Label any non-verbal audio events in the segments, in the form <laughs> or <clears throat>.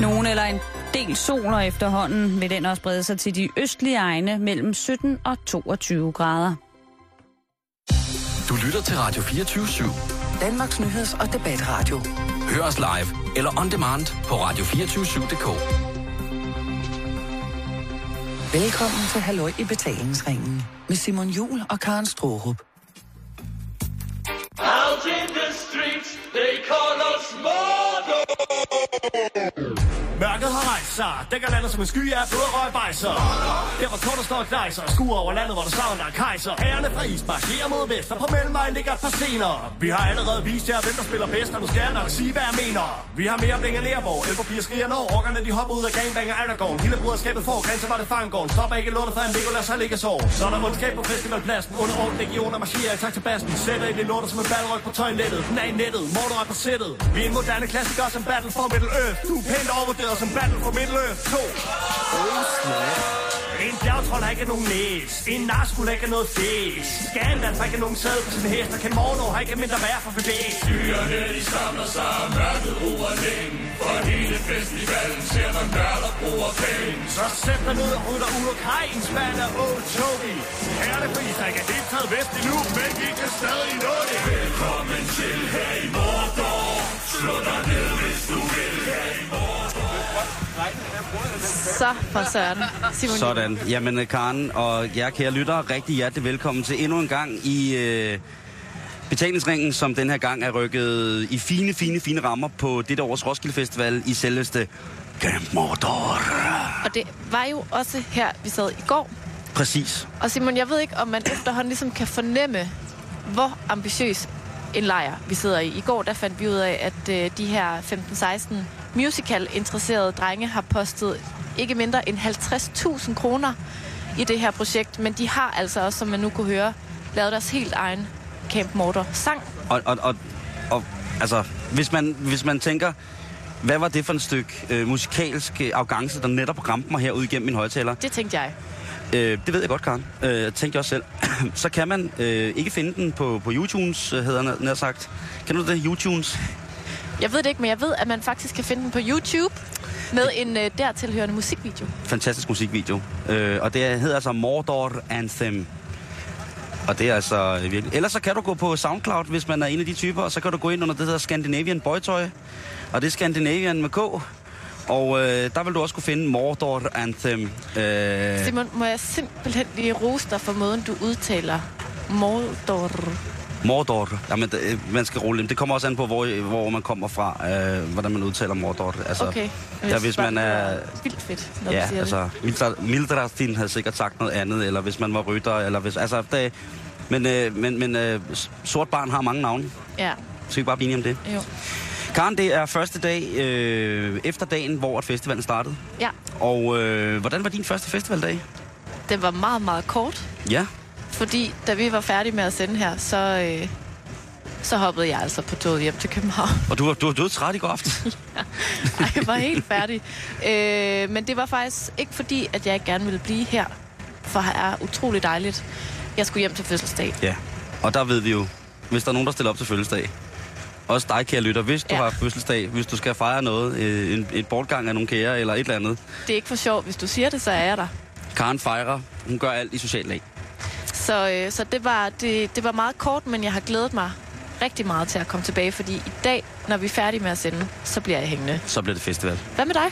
Nogen eller en del sol, og efterhånden vil den også brede sig til de østlige egne mellem 17 og 22 grader. Du lytter til Radio 24 /7. Danmarks nyheds- og debatradio. Hør os live eller on demand på radio247.dk. Velkommen til Halløj i betalingsringen med Simon Jul og Karen Strohrup. Out in the streets, they call us Yeah. Mørket har rejst sig, dækker landet som en sky af blod og røgbejser. Der hvor kortet står og knejser, skuer over landet, hvor der savner en kejser. Herrerne fra Is marcherer mod vest, og på mellemvejen ligger et par scener. Vi har allerede vist jer, hvem der spiller bedst, og nu skal jeg nok sige, hvad jeg mener. Vi har mere bling end Lerborg, Elforbier skriger når, orkerne de hopper ud af gangbanger af Aragorn. Hele bruderskabet får, grænser var det fangården. Stopper ikke lortet fra en Nicolas, han ligger så. Så er der mundskab på festivalpladsen, under orden legioner marcherer i takt til bassen. Sætter i det lortet som en ballryg på toilettet. Den er i nettet, Mordor er på sættet. Vi er en moderne klassiker som Battle for Middle Earth. Du er pænt overvurderet som Battle for Earth 2. En bjergtrold har ikke nogen næs. En narskul har ikke noget fæs. Skanland har ikke nogen sæd på sin hest. Og kan Morno har ikke mindre værd for bevæg. Dyrene, de samler sig, mørket ruer længe. For hele festivalen ser man nørder bruger penge. Så sæt dig ned og rydder ud og kaj en spand af Old Toby. Her er det fri, der ikke er helt taget vest endnu, men vi kan stadig nå det. Velkommen til her i Mordor. Slå dig ned, hvis du vil her i Mordor. Så for søren. Simon Sådan. Jamen, øh, Karen og jer kære lyttere, rigtig hjertelig velkommen til endnu en gang i øh, betalingsringen, som den her gang er rykket i fine, fine, fine rammer på dette års Roskilde Festival i selveste Camp Mordor. Og det var jo også her, vi sad i går. Præcis. Og Simon, jeg ved ikke, om man efterhånden ligesom kan fornemme, hvor ambitiøs en lejr vi sidder i. I går der fandt vi ud af, at øh, de her 15-16 musical-interesserede drenge har postet ikke mindre end 50.000 kroner i det her projekt. Men de har altså også, som man nu kunne høre, lavet deres helt egen Camp Mortar sang. Og, og, og, og altså, hvis man, hvis man tænker, hvad var det for et stykke øh, musikalsk arrogance, der netop ramte mig her ud igennem min højtaler? Det tænkte jeg. Øh, det ved jeg godt, Karen. Øh, tænkte jeg også selv. <clears throat> så kan man øh, ikke finde den på, på YouTunes, øh, hedder den sagt. Kan du det? YouTunes? Jeg ved det ikke, men jeg ved, at man faktisk kan finde den på YouTube med en øh, dertilhørende musikvideo. Fantastisk musikvideo. Øh, og det hedder altså Mordor Anthem. Og det er altså øh, virkelig... Ellers så kan du gå på SoundCloud, hvis man er en af de typer, og så kan du gå ind under det, der hedder Scandinavian Boytoy. Og det er Scandinavian med K. Og øh, der vil du også kunne finde Mordor Anthem. Øh, Simon, må jeg simpelthen lige rose dig for måden, du udtaler Mordor. Mordor. Jamen, det, øh, man skal rulle. Det kommer også an på, hvor, hvor man kommer fra, øh, hvordan man udtaler Mordor. Altså, Okay. Ja, hvis man er... Vildt fedt, når Ja, altså, Mildra- Mildrastin havde sikkert sagt noget andet, eller hvis man var rytter, eller hvis... Altså, det, men øh, men, men øh, sort barn har mange navne. det. Ja, Så vi bare blive om det. jo. Karen, det er første dag øh, efter dagen, hvor at festivalen startede. Ja, Og øh, hvordan var din første festivaldag? den var meget, meget kort. Ja, Fordi da vi var færdige med at sende her, så, øh, så hoppede jeg altså på toget hjem til København. og du var, du var død træt i går aften. <laughs> Ej, jeg var helt færdig. Øh, men det var faktisk ikke fordi, at jeg ikke gerne ville blive her. For her er utrolig dejligt. Jeg skulle hjem til fødselsdag. ja, og der ved vi jo, hvis der er nogen, der stiller op til fødselsdag, også dig, kære lytter, hvis du Ja. ja. har fødselsdag, hvis du skal fejre noget, øh, en, et bortgang af nogle kære eller et eller andet. Det er ikke for sjov. Hvis du siger det, så er jeg der. Karen fejrer, hun gør alt i social lag. Så, øh, så det, var, det, det var meget kort, men jeg har glædet mig rigtig meget til at komme tilbage, fordi i dag, når vi er færdige med at sende, så bliver jeg hængende. Så bliver det festival. Hvad med dig?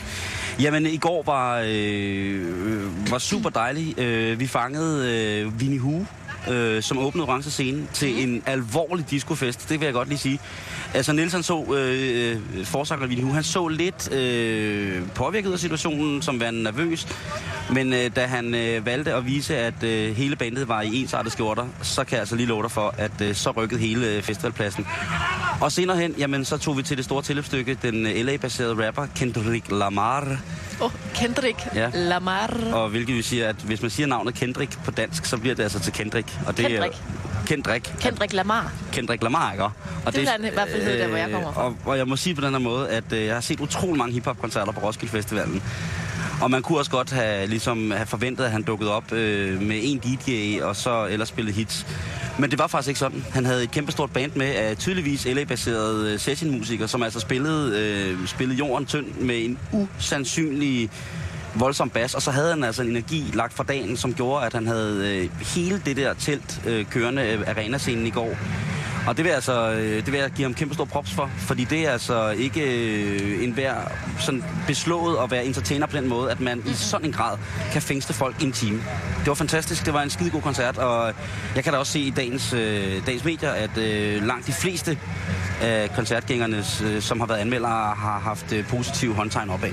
Jamen, i går var, øh, var super dejligt. Øh, vi fangede øh, Winnie Hu, øh, som åbnede orange scene til Mhm. en alvorlig discofest. Det vil jeg godt lige sige. Altså, Niels han så, øh, forsanger Winnie Hu, han så lidt øh, påvirket af situationen, som værende nervøs. Men øh, da han øh, valgte at vise, at øh, hele bandet var i ensartede skjorter, så kan jeg altså lige love dig for, at øh, så rykkede hele øh, festivalpladsen. Og senere hen, jamen, så tog vi til det store tilløbsstykke, den øh, LA-baserede rapper Kendrick Lamar, oh, Kendrick Ja. Lamar. og hvilket vil sige, at hvis man siger navnet Kendrick på dansk, så bliver det altså til Kendrick. Og det Kendrick. Kendrick. Kendrick Lamar. Kendrick Lamar, ikke? Og Det vil han i hvert fald hedde der, hvor jeg kommer fra. Og, og jeg må sige på den her måde, at øh, jeg har set utrolig mange hiphop-koncerter på Roskilde Festivalen. Og man kunne også godt have, ligesom, have forventet, at han dukkede op øh, med en DJ, og så ellers spillet hits. Men det var faktisk ikke sådan. Han havde et kæmpestort band med af tydeligvis LA-baserede øh, sessionmusikere, som altså spillede, øh, spillede jorden tynd med en usandsynlig voldsom bas, og så havde han altså en energi lagt fra dagen, som gjorde, at han havde øh, hele det der telt øh, kørende øh, arenascenen i går. Og det vil, altså, øh, det vil jeg give ham kæmpe stor props for, fordi det er altså ikke øh, en hver sådan beslået at være entertainer på den måde, at man i sådan en grad kan fængsle folk i en time. Det var fantastisk, det var en skide god koncert, og jeg kan da også se i dagens, øh, dagens medier, at øh, langt de fleste af koncertgængerne, øh, som har været anmeldere, har haft øh, positive håndtegn opad.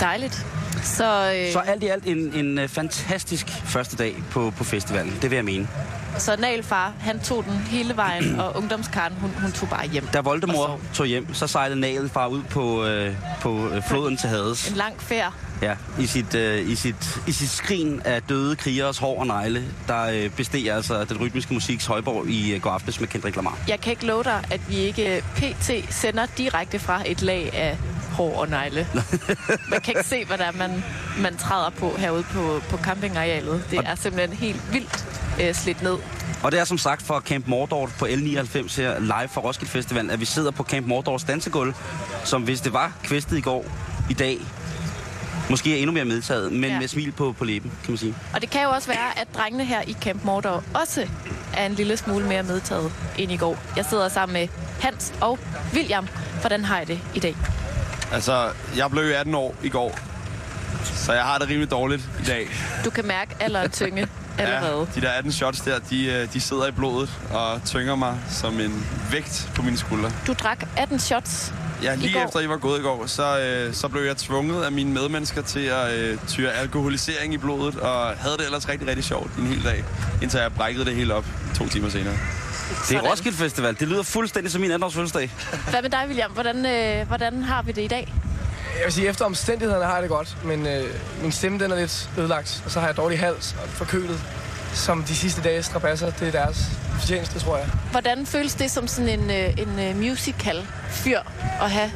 Dejligt. Så, øh, Så alt i alt en, en øh, fantastisk første dag på, på festivalen, det vil jeg mene. så Nalfar, han tog den hele vejen, og <clears throat> ungdomskaren, hun, hun tog bare hjem. Da Voldemort tog hjem, så sejlede Nagel far ud på, øh, på øh, floden til Hades. En lang færd. Ja, i sit, øh, i sit, i sit skrin af døde krigeres hår og negle, der øh, besteg altså den rytmiske musiks højborg i øh, går aftes med Kendrick Lamar. Jeg kan ikke love dig, at vi ikke øh, pt. sender direkte fra et lag af hår og negle. <laughs> man kan ikke se, hvad der er, man, man træder på herude på, på campingarealet. Det er simpelthen helt vildt øh, slidt ned. Og det er som sagt for Camp Mordor på L99 her live fra Roskilde Festival, at vi sidder på Camp Mordors dansegulv, som hvis det var kvæstet i går, i dag, måske er endnu mere medtaget, men Ja. ja. med smil på, på læben, kan man sige. Og det kan jo også være, at drengene her i Camp Mordor også er en lille smule mere medtaget end i går. Jeg sidder sammen med Hans og William. Hvordan har I det i dag? Altså, jeg blev jo 18 år i går, så jeg har det rimelig dårligt i dag. Du kan mærke alderen tynge allerede. Ja, de der 18 shots der, de, øh, de sidder i blodet og tynger mig som en vægt på mine skuldre. Du drak 18 shots. Ja, I lige går. efter I var gået i går, så, øh, så blev jeg tvunget af mine medmennesker til at øh, tyre alkoholisering i blodet, og havde det ellers rigtig, rigtig sjovt en hel dag, indtil jeg brækkede det hele op to timer senere. Det er. Roskilde Festival. Det lyder fuldstændig som min anden års fødselsdag. Hvad med dig, William? Hvordan, øh, hvordan har vi det i dag? Jeg vil sige, efter omstændighederne har jeg det godt, men øh, min stemme den er lidt ødelagt, og så har jeg dårlig hals og forkølet, som de sidste dages strabasser. Det er deres fortjeneste, tror jeg. Hvordan føles det som sådan en, øh, en øh, musical-fyr at have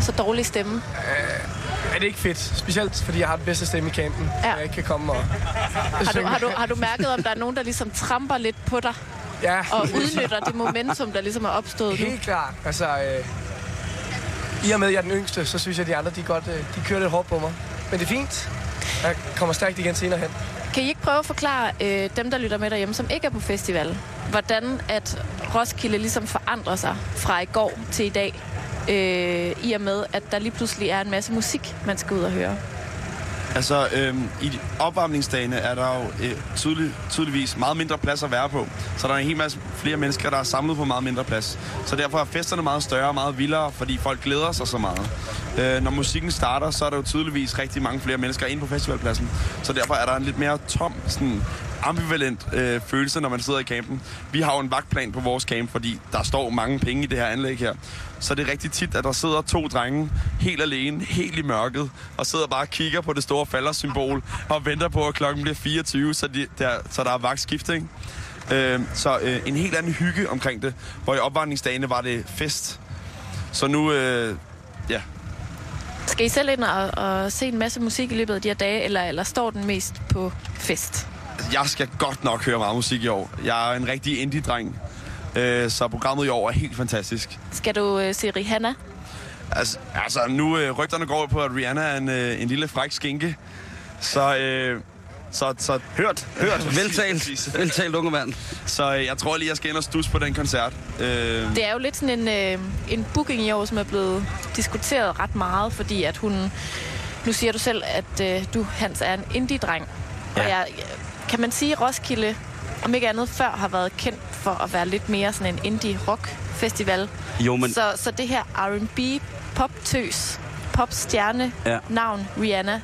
så dårlig stemme? Er det ikke fedt? Specielt, fordi jeg har den bedste stemme i campen, ja. jeg ikke kan komme og Har du, har, du, har du mærket, om der er nogen, der ligesom tramper lidt på dig Ja, og udnytter det momentum, der ligesom er opstået nu? helt klart. Altså, øh, i og med, at jeg er den yngste, så synes jeg, at de andre de godt, øh, de kører lidt hårdt på mig. Men det er fint. Jeg kommer stærkt igen senere hen. Kan I ikke prøve at forklare øh, dem, der lytter med derhjemme, som ikke er på festival, hvordan at Roskilde ligesom forandrer sig fra i går til i dag, øh, i og med, at der lige pludselig er en masse musik, man skal ud og høre? Altså, øhm, i de opvarmningsdagene er der jo øh, tydelig, tydeligvis meget mindre plads at være på. Så der er en hel masse flere mennesker, der er samlet på meget mindre plads. Så derfor er festerne meget større og meget vildere, fordi folk glæder sig så meget. Øh, når musikken starter, så er der jo tydeligvis rigtig mange flere mennesker inde på festivalpladsen. Så derfor er der en lidt mere tom, sådan ambivalent øh, følelse, når man sidder i campen. Vi har jo en vagtplan på vores camp, fordi der står mange penge i det her anlæg her. Så det er rigtig tit, at der sidder to drenge helt alene, helt i mørket, og sidder bare og kigger på det store faldersymbol og venter på, at klokken bliver 24, så, de, der, så der er vagtskift, ikke? Øh, så øh, en helt anden hygge omkring det, hvor i opvarmningsdagene var det fest. Så nu, øh, ja, Skal I selv ind og, og se en masse musik i løbet af de her dage, eller, eller står den mest på fest? Jeg skal godt nok høre meget musik i år. Jeg er en rigtig indie-dreng, øh, så programmet i år er helt fantastisk. Skal du øh, se Rihanna? Altså, altså nu øh, rygterne går på, at Rihanna er en, øh, en lille fræk skinke. Så, øh, så, så Hørt, hørt. <laughs> Veltalt. Veltalt, unge mand. Så øh, jeg tror lige, jeg skal ind og stus på den koncert. Øh, Det er jo lidt sådan en, øh, en booking i år, som er blevet diskuteret ret meget, fordi at hun... Nu siger du selv, at øh, du, Hans, er en indie-dreng. Ja. Og Ja. jeg, kan man sige, at Roskilde, om ikke andet før, har været kendt for at være lidt mere sådan en indie-rock-festival. Jo, men Så, så det her R&B, pop-tøs, pop-stjerne, Ja. navn Rihanna,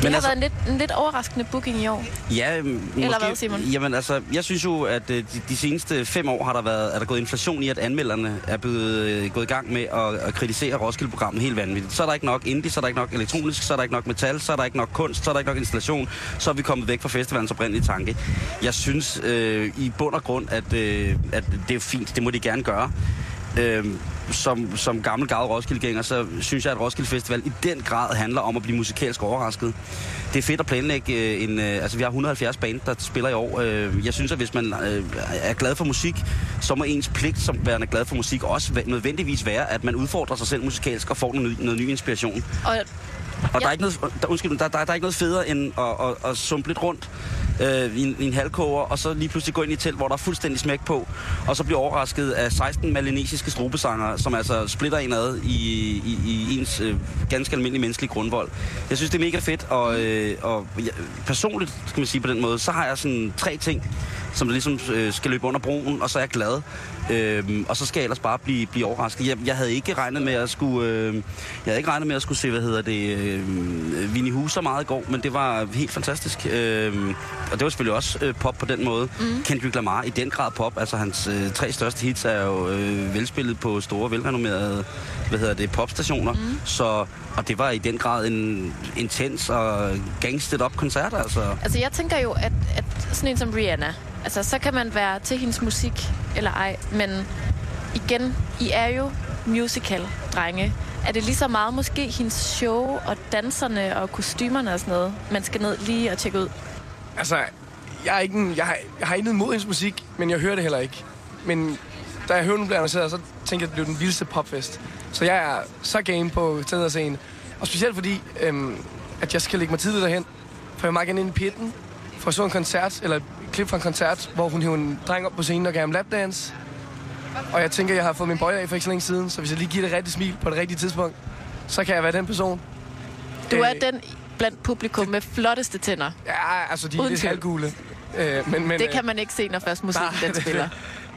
det Men har altså- været en lidt, en lidt overraskende booking i år. Ja, måske, hvad, Simon? Jamen altså, jeg synes jo, at øh, de, de seneste fem år har der været, er der gået inflation i, at anmelderne er blevet øh, gået i gang med at, at kritisere Roskilde-programmet helt vanvittigt. Så er der ikke nok indie, så er der ikke nok elektronisk, så er der ikke nok metal, så er der ikke nok kunst, så er der ikke nok installation. Så er vi kommet væk fra festivalens oprindelige tanke. Jeg synes øh, i bund og grund, at, øh, at det er fint, det må de gerne gøre. Øh, som, som gammel gavet Roskildegænger, så synes jeg, at Roskilde Festival i den grad handler om at blive musikalsk overrasket. Det er fedt at planlægge øh, en... Øh, altså, vi har 170 band, der spiller i år. Øh, jeg synes, at hvis man øh, er glad for musik, så må ens pligt som værende glad for musik også nødvendigvis være, at man udfordrer sig selv musikalsk og får noget, ny- noget ny inspiration. Og og ja. der, er ikke noget, der, undskyld, der, der, der er ikke noget federe end at, at, at sumpe lidt rundt øh, i, en, i en halvkoger, og så lige pludselig gå ind i et telt, hvor der er fuldstændig smæk på, og så blive overrasket af 16 malinesiske strobesanger, som altså splitter en ad i, i, i ens øh, ganske almindelige menneskelige grundvold. Jeg synes, det er mega fedt, og, øh, og ja, personligt, skal man sige på den måde, så har jeg sådan tre ting, som der ligesom øh, skal løbe under broen, og så er jeg glad. Øhm, og så skal jeg ellers bare blive, blive overrasket. Jeg, jeg havde ikke regnet med at skulle, øh, jeg havde ikke regnet med at skulle se, hvad hedder det, øh, Winnie Huser meget i går, men det var helt fantastisk. Øhm, og det var selvfølgelig også øh, pop på den måde. Mm. Kendrick Lamar i den grad pop. Altså hans øh, tre største hits er jo øh, velspillet på store, velrenommerede, hvad hedder det, popstationer. Mm. Så, og det var i den grad en intens og gangstet op koncert, altså. Altså, jeg tænker jo, at, at sådan en som Rihanna, altså, så kan man være til hendes musik eller ej, men igen, I er jo musical-drenge. Er det lige så meget måske hendes show og danserne og kostymerne og sådan noget, man skal ned lige og tjekke ud? Altså, jeg, er ikke en, jeg, har, jeg har intet mod hendes musik, men jeg hører det heller ikke. Men da jeg hørte, den blev annonceret, så tænkte jeg, at det blev den vildeste popfest. Så jeg er så game på ned og se hende. Og specielt fordi, øhm, at jeg skal lægge mig tidligt derhen. For jeg vil meget gerne ind i pitten, for at så en koncert, eller et klip fra en koncert, hvor hun hævde en dreng op på scenen og gav ham lapdance. Og jeg tænker, at jeg har fået min bøje af for ikke så længe siden, så hvis jeg lige giver det rigtige smil på det rigtige tidspunkt, så kan jeg være den person. Du er Øh, den blandt publikum med flotteste tænder. Ja, altså de er Uden lidt halvgule. Øh, men, men, Det øh, kan man ikke se, når først musikken Nej, den spiller.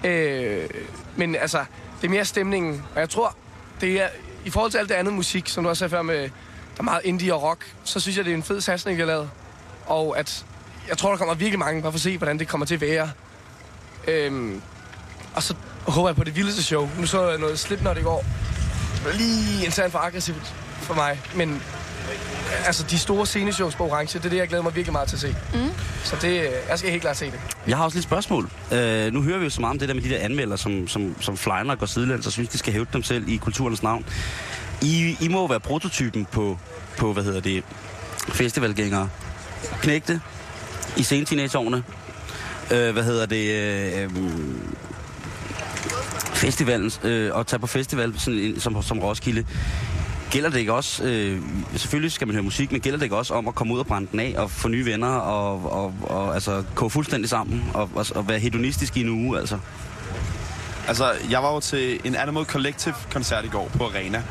Øh, men altså, det er mere stemningen. Og jeg tror, det er, i forhold til alt det andet musik, som du også sagde før med, der er meget indie og rock, så synes jeg, det er en fed satsning, vi har lavet. Og at, jeg tror, der kommer virkelig mange, bare for at se, hvordan det kommer til at være. Øhm, og så håber jeg på det vildeste show. Nu så jeg noget Slipknot i går. Det var lige en for aggressivt for mig. Men altså, de store sceneshows på Orange, det er det, jeg glæder mig virkelig meget til at se. Mm. Så det, jeg skal helt klart se det. Jeg har også lidt spørgsmål. Øh, nu hører vi jo så meget om det der med de der anmeldere, som, som, som flyner og går sidelæns og synes, de skal hæve dem selv i kulturens navn. I, I må jo være prototypen på, på hvad hedder det, festivalgængere. Knægte i sene teenageårene. Øh, hvad hedder det? Øh, øh, festivalen, øh, og tage på festival sådan, som, som Roskilde. Gælder det ikke også, øh, selvfølgelig skal man høre musik, men gælder det ikke også om at komme ud og brænde den af og få nye venner og, og, og altså gå fuldstændig sammen og, og, og være hedonistisk i en uge, altså? Altså, jeg var jo til en Animal Collective-koncert i går på Arena.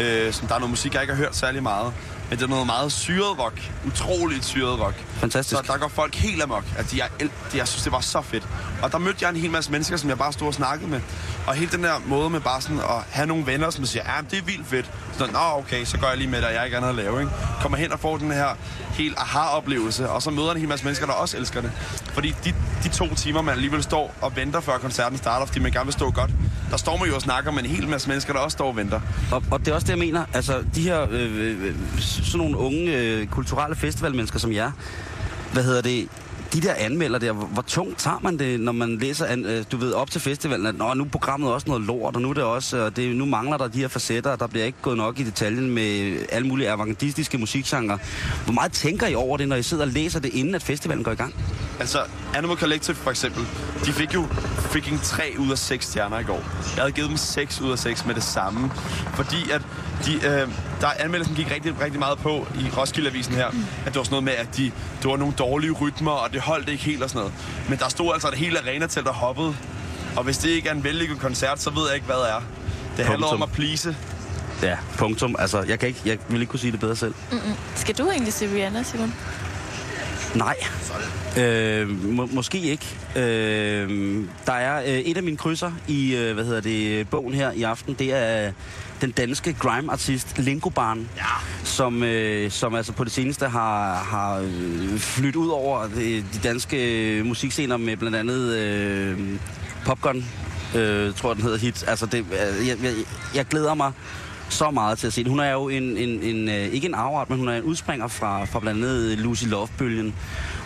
Øh, som der er noget musik, jeg ikke har hørt særlig meget. Men det er noget meget syret rock. Utroligt syret rock. Fantastisk. Så der går folk helt amok. At de er, el- de, jeg synes, det var så fedt. Og der mødte jeg en hel masse mennesker, som jeg bare stod og snakkede med. Og hele den der måde med bare sådan at have nogle venner, som siger, ja, det er vildt fedt. Så nå, okay, så går jeg lige med dig, jeg har ikke andet at lave, ikke? Kommer hen og får den her helt aha-oplevelse, og så møder en hel masse mennesker, der også elsker det. Fordi de, de to timer, man alligevel står og venter, før koncerten starter, fordi man gerne vil stå godt, der står man jo og snakker med en hel masse mennesker, der også står og venter. Og, og det er også det, jeg mener. Altså, de her øh, øh, øh sådan nogle unge øh, kulturelle festivalmennesker som jer, hvad hedder det, de der anmelder der, hvor, tungt tager man det, når man læser, an, øh, du ved, op til festivalen, at Nå, nu er programmet også noget lort, og nu, er det også, og det, nu mangler der de her facetter, og der bliver ikke gået nok i detaljen med alle mulige avantgardistiske musikgenre. Hvor meget tænker I over det, når I sidder og læser det, inden at festivalen går i gang? Altså, Animal Collective for eksempel, de fik jo freaking 3 ud af 6 stjerner i går. Jeg havde givet dem 6 ud af 6 med det samme. Fordi at de, øh, der anmeldelsen gik rigtig, rigtig meget på i Roskilde-avisen her, at det var sådan noget med, at de, det var nogle dårlige rytmer, og det holdt ikke helt og sådan noget. Men der stod altså et helt arena-telt og hoppede. Og hvis det ikke er en vellykket koncert, så ved jeg ikke, hvad det er. Det handler om Punktum. at please. Ja, punktum. Altså, jeg, kan ikke, jeg vil ikke kunne sige det bedre selv. Skal du egentlig se Rihanna, Simon? Nej. Øh, må, måske ikke. Øh, der er øh, et af mine krydser i, øh, hvad hedder det, bogen her i aften, det er den danske grime-artist Lingobarn, ja. som, øh, som altså på det seneste har, har øh, flyttet ud over de, de danske øh, musikscener med blandt andet øh, Popgun, øh, tror jeg den hedder hit. Altså det, øh, jeg, jeg, jeg glæder mig så meget til at se det. Hun er jo en, en, en øh, ikke en afart, men hun er en udspringer fra, fra blandt andet Lucy Love-bølgen,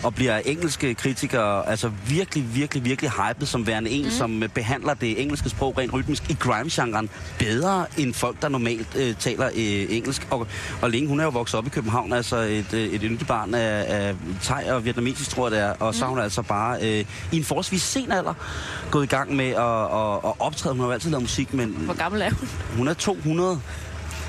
og bliver engelske kritikere altså virkelig, virkelig, virkelig hypet som værende en, mm. som øh, behandler det engelske sprog rent rytmisk i grime-genren bedre end folk, der normalt øh, taler øh, engelsk. Og, og Ling, hun er jo vokset op i København, altså et, øh, et yndigt barn af, af thai og vietnamesisk, tror jeg det er, og så er hun altså bare øh, i en forholdsvis sen alder gået i gang med at, at, at optræde. Hun har jo altid lavet musik, men Hvor gammel er hun? hun er 200.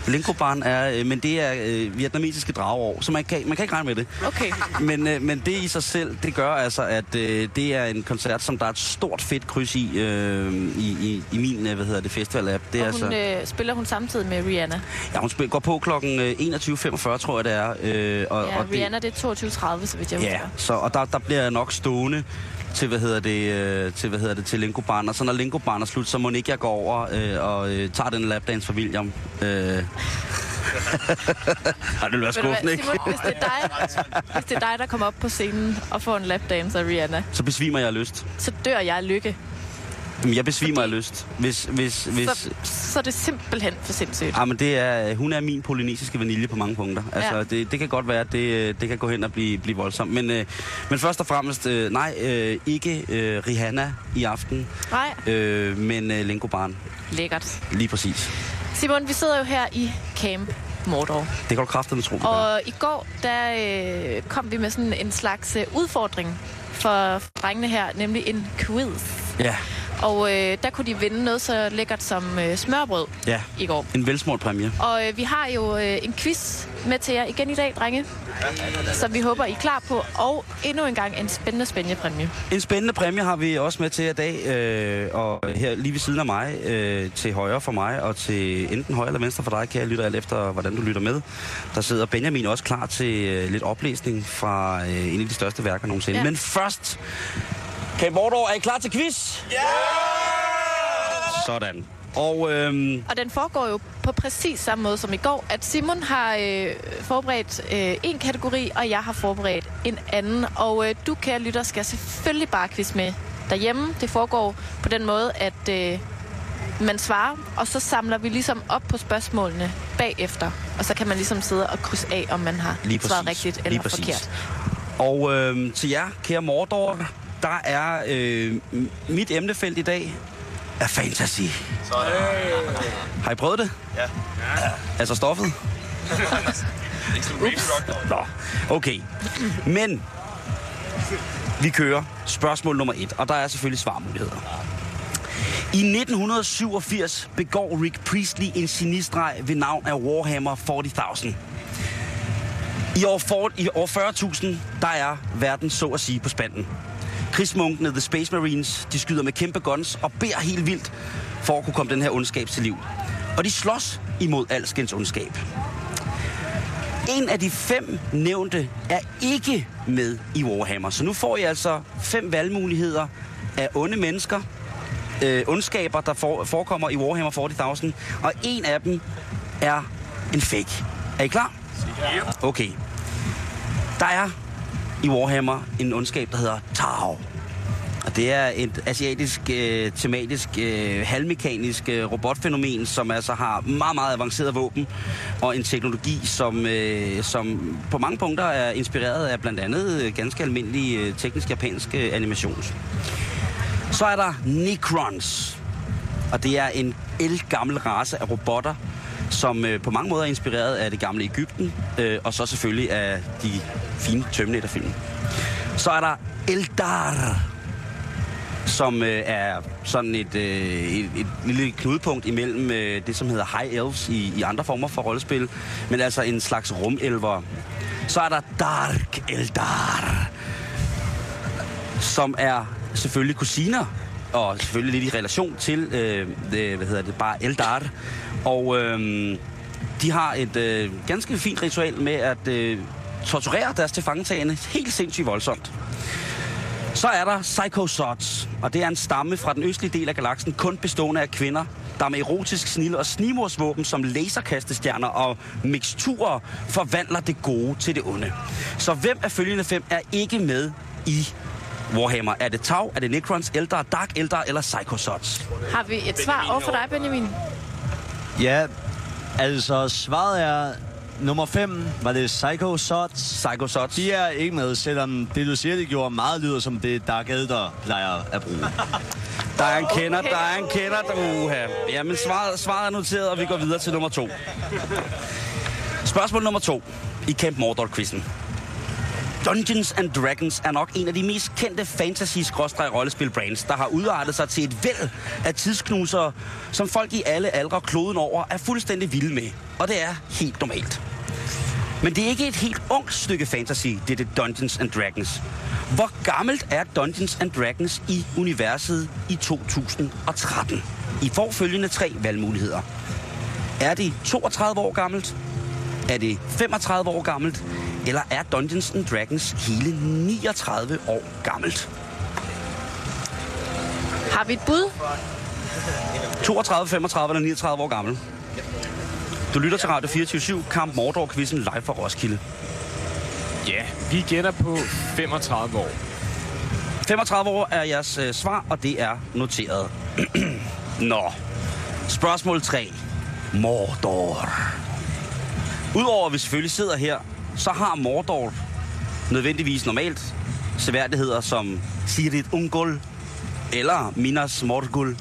Linkobarn er, øh, men det er øh, vietnamesiske drageår, så man kan, man kan ikke regne med det. Okay. Men, øh, men det i sig selv, det gør altså, at øh, det er en koncert, som der er et stort fedt kryds i, øh, i, i, i min, øh, hvad hedder det, festival-app. Det er Og altså, hun øh, spiller hun samtidig med Rihanna. ja, hun spil, går på klokken øh, 21.45, tror jeg det er. Øh, og, Ja, og det, Rihanna det er 22.30, så vidt jeg husker. Ja, så, og der, der bliver nok stående til, hvad hedder det, øh, til, hvad hedder det, til Linko Barn. Og så når Linko Barn er slut, så må ikke jeg gå over øh, og øh, tager den lapdance for William. Øh. <laughs> Ej, det vil være skuffende, ikke? Simon, hvis det, er dig, hvis det er dig, der kommer op på scenen og får en lapdance af Rihanna, Så besvimer jeg af lyst. så dør jeg af lykke. Jeg besvimer af lyst. Hvis, hvis, hvis... Så, så er det simpelthen for sindssygt. Ja, men det er, hun er min polynesiske vanilje på mange punkter. Altså, Ja. det, det kan godt være, at det, det kan gå hen og blive, blive voldsomt. Men, øh, men først og fremmest, øh, nej, øh, ikke øh, Rihanna i aften, Nej, øh, men øh, Linko Barn. lækkert. Lige præcis. Simon, vi sidder jo her i Camp Mordor. Det kan du kraftedeme tro. Og i går, der øh, kom vi med sådan en slags øh, udfordring for drengene her, nemlig en quiz. Ja, Og øh, der kunne de vinde noget så lækkert som øh, smørbrød ja. i går. En velsmurt præmie. Og øh, vi har jo øh, en quiz med til jer igen i dag, drenge. Som vi håber, I er klar på. Og endnu en gang en spændende, spændende præmie. En spændende præmie har vi også med til i dag, øh, og her lige ved siden af mig, øh, til højre for mig, og til enten højre eller venstre for dig, kan jeg lytte alt efter, hvordan du lytter med. Der sidder Benjamin også klar til øh, lidt oplæsning fra øh, en af de største værker nogensinde. Ja. Men først, Kate Mordor, er I klar til quiz? Ja! Sådan. Og øhm, Og den foregår jo på præcis samme måde som i går, at Simon har øh, forberedt øh, en kategori, og jeg har forberedt en anden. Og øh, du, kære lytter, skal selvfølgelig bare quiz med derhjemme. Det foregår på den måde, at øh, man svarer, og så samler vi ligesom op på spørgsmålene bagefter. Og så kan man ligesom sidde og krydse af, om man har Lige svaret rigtigt eller forkert. Og øh, til jer, kære Mordor, der er øh, mit emnefelt i dag er fantasy. Har I prøvet det? Ja. Altså <laughs> stoffet? Nå, okay. Men vi kører spørgsmål nummer et, og der er selvfølgelig svarmuligheder. I 1987 begår Rick Priestley en genistreg ved navn af Warhammer 40.000. I år, for, i år 40.000, der er verden så at sige på spanden. Krigsmunkene, The Space Marines, de skyder med kæmpe guns og beder helt vildt for at kunne komme den her ondskab til liv. Og de slås imod alskens ondskab. En af de fem nævnte er ikke med i Warhammer. Så nu får I altså fem valgmuligheder af onde mennesker, øh, ondskaber, der for, forekommer i Warhammer 40.000. Og en af dem er en fake. Er I klar? Okay. Der er i Warhammer en ondskab, der hedder Tau. Og det er et asiatisk, øh, tematisk, øh, halvmekanisk øh, robotfænomen, som altså har meget, meget avanceret våben og en teknologi, som, øh, som på mange punkter er inspireret af blandt andet øh, ganske almindelig øh, teknisk japansk øh, animation. Så er der Necrons, og det er en elgammel race af robotter, som øh, på mange måder er inspireret af det gamle Ægypten, øh, og så selvfølgelig af de fine Terminator-film. Så er der Eldar, som øh, er sådan et, øh, et, et lille knudepunkt imellem øh, det, som hedder High Elves i, i andre former for rollespil, men altså en slags rumelver. Så er der Dark Eldar, som er selvfølgelig kusiner, og selvfølgelig lidt i relation til, øh, det, hvad hedder det, bare Eldar. Og øh, de har et øh, ganske fint ritual med at øh, torturere deres tilfangetagende helt sindssygt voldsomt. Så er der Psychosots, og det er en stamme fra den østlige del af galaksen, kun bestående af kvinder, der med erotisk snil og snimorsvåben som laserkastestjerner og miksturer forvandler det gode til det onde. Så hvem af følgende fem er ikke med i Warhammer? Er det Tau, er det Necrons, Eldar, Dark Eldar eller Psychosots? Har vi et svar over for dig, Benjamin? Ja, Altså, svaret er nummer 5. Var det Psycho Sots? Psycho Sots. De er ikke med, selvom det, du siger, det gjorde meget lyder som det, der Gader plejer at bruge. <laughs> Der er en kender, der er en kender, der uha. Jamen, svaret, svaret er noteret, og vi går videre til nummer to. Spørgsmål nummer to i Camp Mordor-quizzen. Dungeons and Dragons er nok en af de mest kendte fantasy-rollespil-brands, der har udartet sig til et væld af tidsknusere, som folk i alle aldre kloden over er fuldstændig vilde med. Og det er helt normalt. Men det er ikke et helt ungt stykke fantasy, det er det Dungeons and Dragons. Hvor gammelt er Dungeons and Dragons i universet i 2013? I får følgende tre valgmuligheder. Er det 32 år gammelt? Er det 35 år gammelt? Eller er Dungeons and Dragons hele 39 år gammelt? Har vi et bud? 32, 35 eller 39 år gammel. Du lytter til Radio 24 Kamp Mordor-quizzen live fra Roskilde. Ja, vi gætter på 35 år. 35 år er jeres øh, svar, og det er noteret. <clears throat> Nå. Spørgsmål 3. Mordor. Udover at vi selvfølgelig sidder her, så har Mordor nødvendigvis normalt seværdigheder som Sirit Ungol eller Minas Morgul.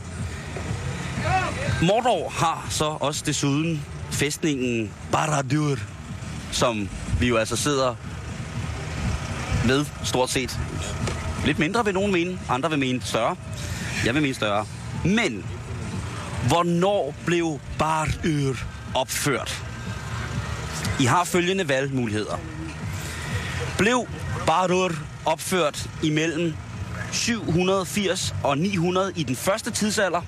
Mordor har så også desuden fæstningen Baradur, som vi jo altså sidder med stort set. Lidt mindre vil nogen mene, andre vil mene større. Jeg vil mene større. Men, hvornår blev Baradur opført? I har følgende valgmuligheder. Blev Baradur opført imellem 780 og 900 i den første tidsalder?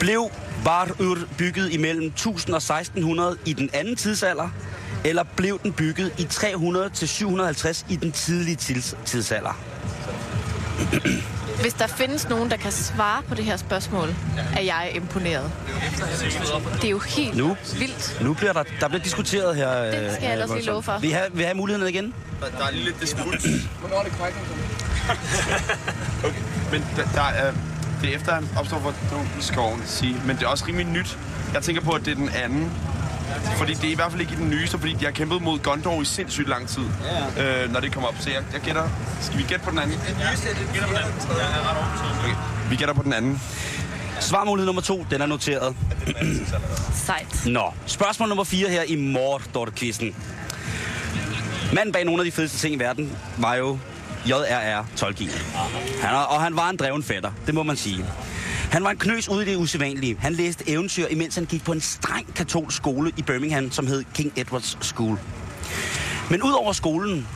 Blev Baradur bygget imellem 1000 og 1600 i den anden tidsalder? Eller blev den bygget i 300 til 750 i den tidlige tids- tidsalder? <clears throat> Hvis der findes nogen, der kan svare på det her spørgsmål, er jeg imponeret. Det er jo helt Nu, vildt. nu bliver der, der bliver diskuteret her. Det skal jeg øh, ellers lige love for. Vil I have, vil I have muligheden igen? Der, der er lige lidt disput. Hvornår er det korrekt? <laughs> okay. Men der, der er, det er efter, han opstår for i skoven, sige. Men det er også rimelig nyt. Jeg tænker på, at det er den anden. Fordi det er i hvert fald ikke i den nyeste, fordi de har kæmpet mod Gondor i sindssygt lang tid, ja. øh, når det kommer op. Så jeg, jeg gætter... Skal vi gætte på den anden? Okay. Vi gætter på den anden. Svarmulighed nummer to, den er noteret. Sejt. Nå, spørgsmål nummer 4 her i Mordor-quizzen. Manden bag nogle af de fedeste ting i verden var jo J.R.R. Tolkien. Han er, og han var en dreven fætter, det må man sige. Han var en knøs ude i det usædvanlige. Han læste eventyr, imens han gik på en streng katolsk skole i Birmingham, som hed King Edward's School. Men ud over skolen,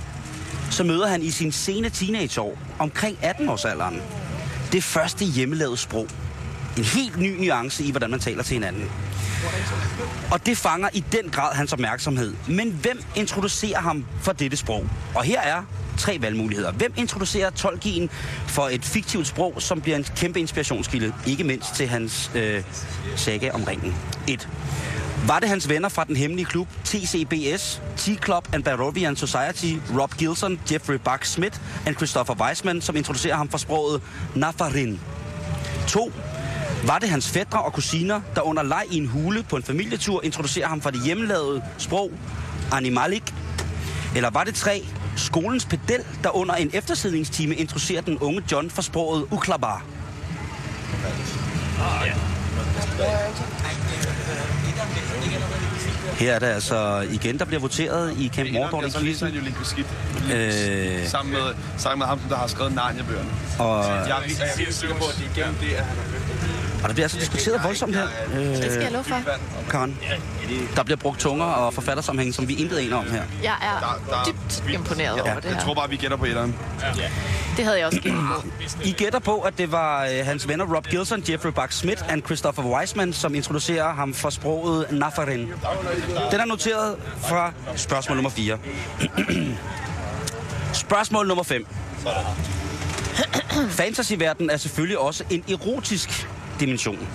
så møder han i sin sene teenageår, omkring 18-årsalderen, det første hjemmelavede sprog. En helt ny nuance i, hvordan man taler til hinanden. Og det fanger i den grad hans opmærksomhed. Men hvem introducerer ham for dette sprog? Og her er tre valgmuligheder. Hvem introducerer Tolkien for et fiktivt sprog, som bliver en kæmpe inspirationskilde, ikke mindst til hans øh, saga om ringen? 1. Var det hans venner fra den hemmelige klub TCBS, T-Club and Barovian Society, Rob Gilson, Jeffrey Buck Smith og Christopher Weisman, som introducerer ham for sproget Nafarin? 2. Var det hans fædre og kusiner, der under leg i en hule på en familietur introducerer ham for det hjemmelavede sprog Animalik? Eller var det 3. Skolens pedel, der under en eftersidningstime introducerer den unge John for sproget Uklabar? Her er det altså igen, der bliver voteret i Camp Mordor i quizzen. han jo lidt beskidt. Øh. Sammen, med, sammen med ham, der har skrevet Narnia-bøgerne. Og- Jeg er, jeg er sikker på, at det er igennem det, at han har Og der bliver altså diskuteret voldsomt her. Det skal jeg love for. Karen. Der bliver brugt tunger og forfattersammenhæng, som vi intet aner om her. Jeg er dybt imponeret over det Jeg her. tror bare, vi gætter på etteren. Det havde jeg også gættet på. I gætter på, at det var øh, hans venner Rob Gilson, Jeffrey Buck Smith og Christopher Weisman, som introducerer ham for sproget Nafarin. Den er noteret fra spørgsmål nummer 4. <clears throat> spørgsmål nummer 5. <clears throat> Fantasyverdenen er selvfølgelig også en erotisk dimension.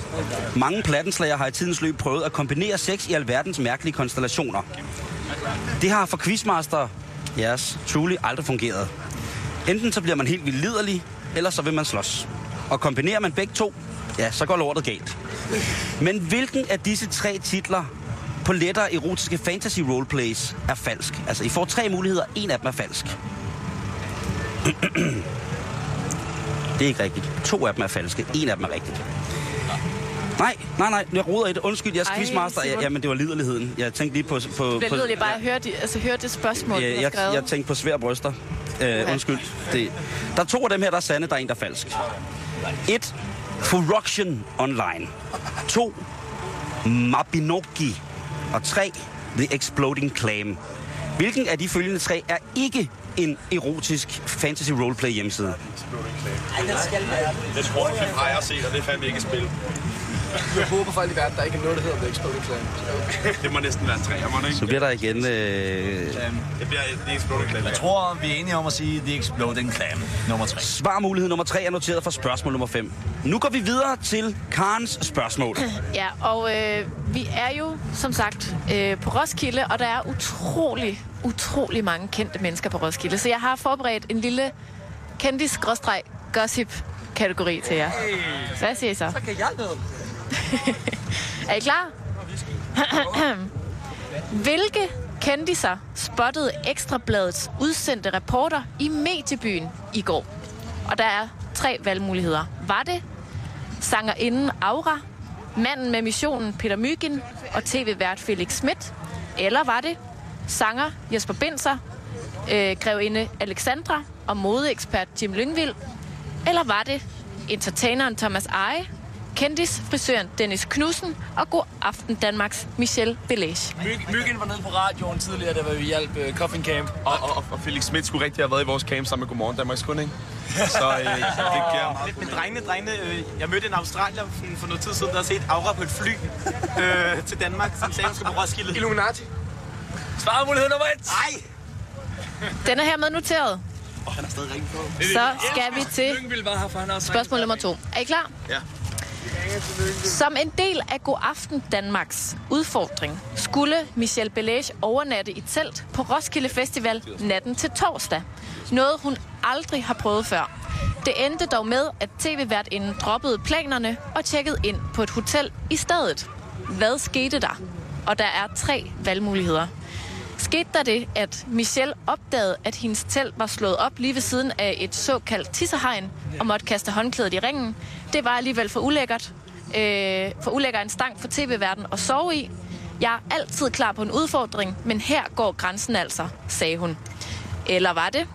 Mange plattenslager har i tidens løb prøvet at kombinere sex i alverdens mærkelige konstellationer. Det har for Quizmaster, jeres truly aldrig fungeret. Enten så bliver man helt vildt liderlig, eller så vil man slås. Og kombinerer man begge to, ja, så går lortet galt. Men hvilken af disse tre titler på lettere erotiske fantasy roleplays er falsk? Altså, I får tre muligheder. En af dem er falsk. <clears throat> Det er ikke rigtigt. To af dem er falske. En af dem er rigtigt. Nej, nej, nej. Jeg roder i det. Undskyld, jeg er Ej, quizmaster. Ja, jamen, det var liderligheden. Jeg tænkte lige på... på, Det på lyder lige bare at høre, de, altså, høre det spørgsmål, Ja, du har jeg, skrevet. jeg tænkte på svær bryster. Uh, undskyld. Det. Der er to af dem her, der er sande, der er en, der er falsk. Et. Corruption Online. To. Mabinogi. Og tre. The Exploding Claim. Hvilken af de følgende tre er ikke en erotisk fantasy roleplay hjemmeside? Det tror jeg, har jeg set, og det er fandme ikke et spil. Jeg håber for alt i verden, der ikke er noget, der hedder The Exploding Clan. Det må næsten være en træer, må det Så ikke? bliver der igen... Øh, Det bliver The Exploding Clan. Jeg tror, vi er enige om at sige The Exploding Clam nummer 3. svarmulighed nummer tre er noteret for spørgsmål nummer 5. Nu går vi videre til Karens spørgsmål. <clears throat> Ja, og øh, vi er jo, som sagt, øh, på Roskilde, og der er utrolig, utrolig mange kendte mennesker på Roskilde. Så jeg har forberedt en lille kendis-gossip-kategori til jer. Hvad siger I så? Så kan jeg noget. <laughs> Er I klar? <clears throat> Hvilke kendiser spottede Ekstrabladets udsendte reporter i mediebyen i går? Og der er tre valgmuligheder. Var det sangerinden Aura, manden med missionen Peter Mygin og tv-vært Felix Schmidt? Eller var det sanger Jesper Binser, øh, grevinde Alexandra og modeekspert Jim Lyngvild? Eller var det entertaineren Thomas Eje, kendis frisøren Dennis Knudsen og god aften Danmarks Michelle Belage? Myg, Myggen var nede på radioen tidligere, da vi hjalp uh, Coffin Camp. Og, og, og Felix Schmidt skulle rigtig have været i vores camp sammen med Godmorgen Danmarks kunde, ikke? <laughs> Så øh, det giver meget Lidt med drengene, drengene. Øh, jeg mødte en australier for, noget tid siden, der har set Aura på et fly <laughs> øh, til Danmark, som sagde, hun skulle på Roskilde. Illuminati. Svarmulighed nummer et. Nej! Den er hermed noteret. Oh, han er stadig rigtig på. Så skal vi til spørgsmål nummer to. Er I klar? Ja. Som en del af God Aften Danmarks udfordring, skulle Michelle Belage overnatte i telt på Roskilde Festival natten til torsdag. Noget hun aldrig har prøvet før. Det endte dog med, at tv-værtinden droppede planerne og tjekkede ind på et hotel i stedet. Hvad skete der? Og der er tre valgmuligheder. Skete der det, at Michelle opdagede, at hendes telt var slået op lige ved siden af et såkaldt tissehegn og måtte kaste håndklædet i ringen? Det var alligevel for ulækkert. Øh, for ulækker en stang for tv-verden at sove i. Jeg er altid klar på en udfordring, men her går grænsen altså, sagde hun. Eller var det?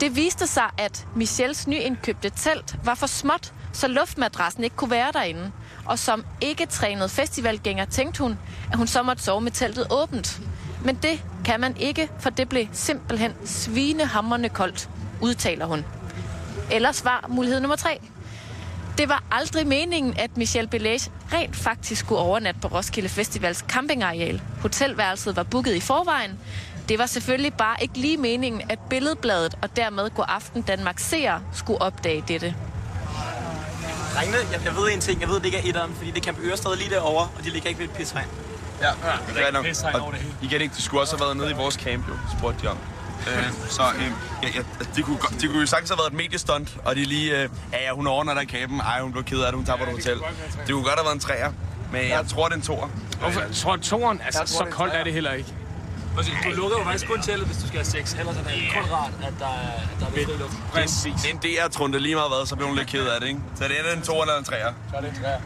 Det viste sig, at Michelles nyindkøbte telt var for småt, så luftmadrassen ikke kunne være derinde. Og som ikke trænet festivalgænger tænkte hun, at hun så måtte sove med teltet åbent. Men det kan man ikke, for det blev simpelthen svinehammerne koldt, udtaler hun. Eller svar mulighed nummer tre. Det var aldrig meningen, at Michelle Belage rent faktisk skulle overnatte på Roskilde Festivals campingareal. Hotelværelset var booket i forvejen. Det var selvfølgelig bare ikke lige meningen, at Billedbladet og dermed går Aften Danmark seer skulle opdage dette. Drengene, jeg, jeg ved en ting. Jeg ved, det ikke er etteren, fordi det kan Ørestad lige derovre, og de ligger ikke ved et pisregn. Ja, det er rigtig pissehegn over det hele. Igen ikke, du skulle også have været nede i vores camp, jo, spurgte de om. Øh, så øh, ja, ja, de, kunne, godt- de kunne jo sagtens have været et mediestunt, og de lige, øh, ja, ja, hun overnatter i campen, ej, hun blev ked af det, hun tager på et hotel. Det kunne godt have været en træer, men jeg tror, det er en toer. Hvorfor? Tror toren, altså Jeg tror, så det er koldt er det heller ikke. Du lukker jo faktisk kun teltet, hvis du skal have sex. Ellers er det kun rart, at der er, at der er fri luft. Præcis. Det er en DR-trunde lige meget hvad, så bliver hun lidt ked af det, ikke? Så det er en toer eller en træer. Så er det en træer.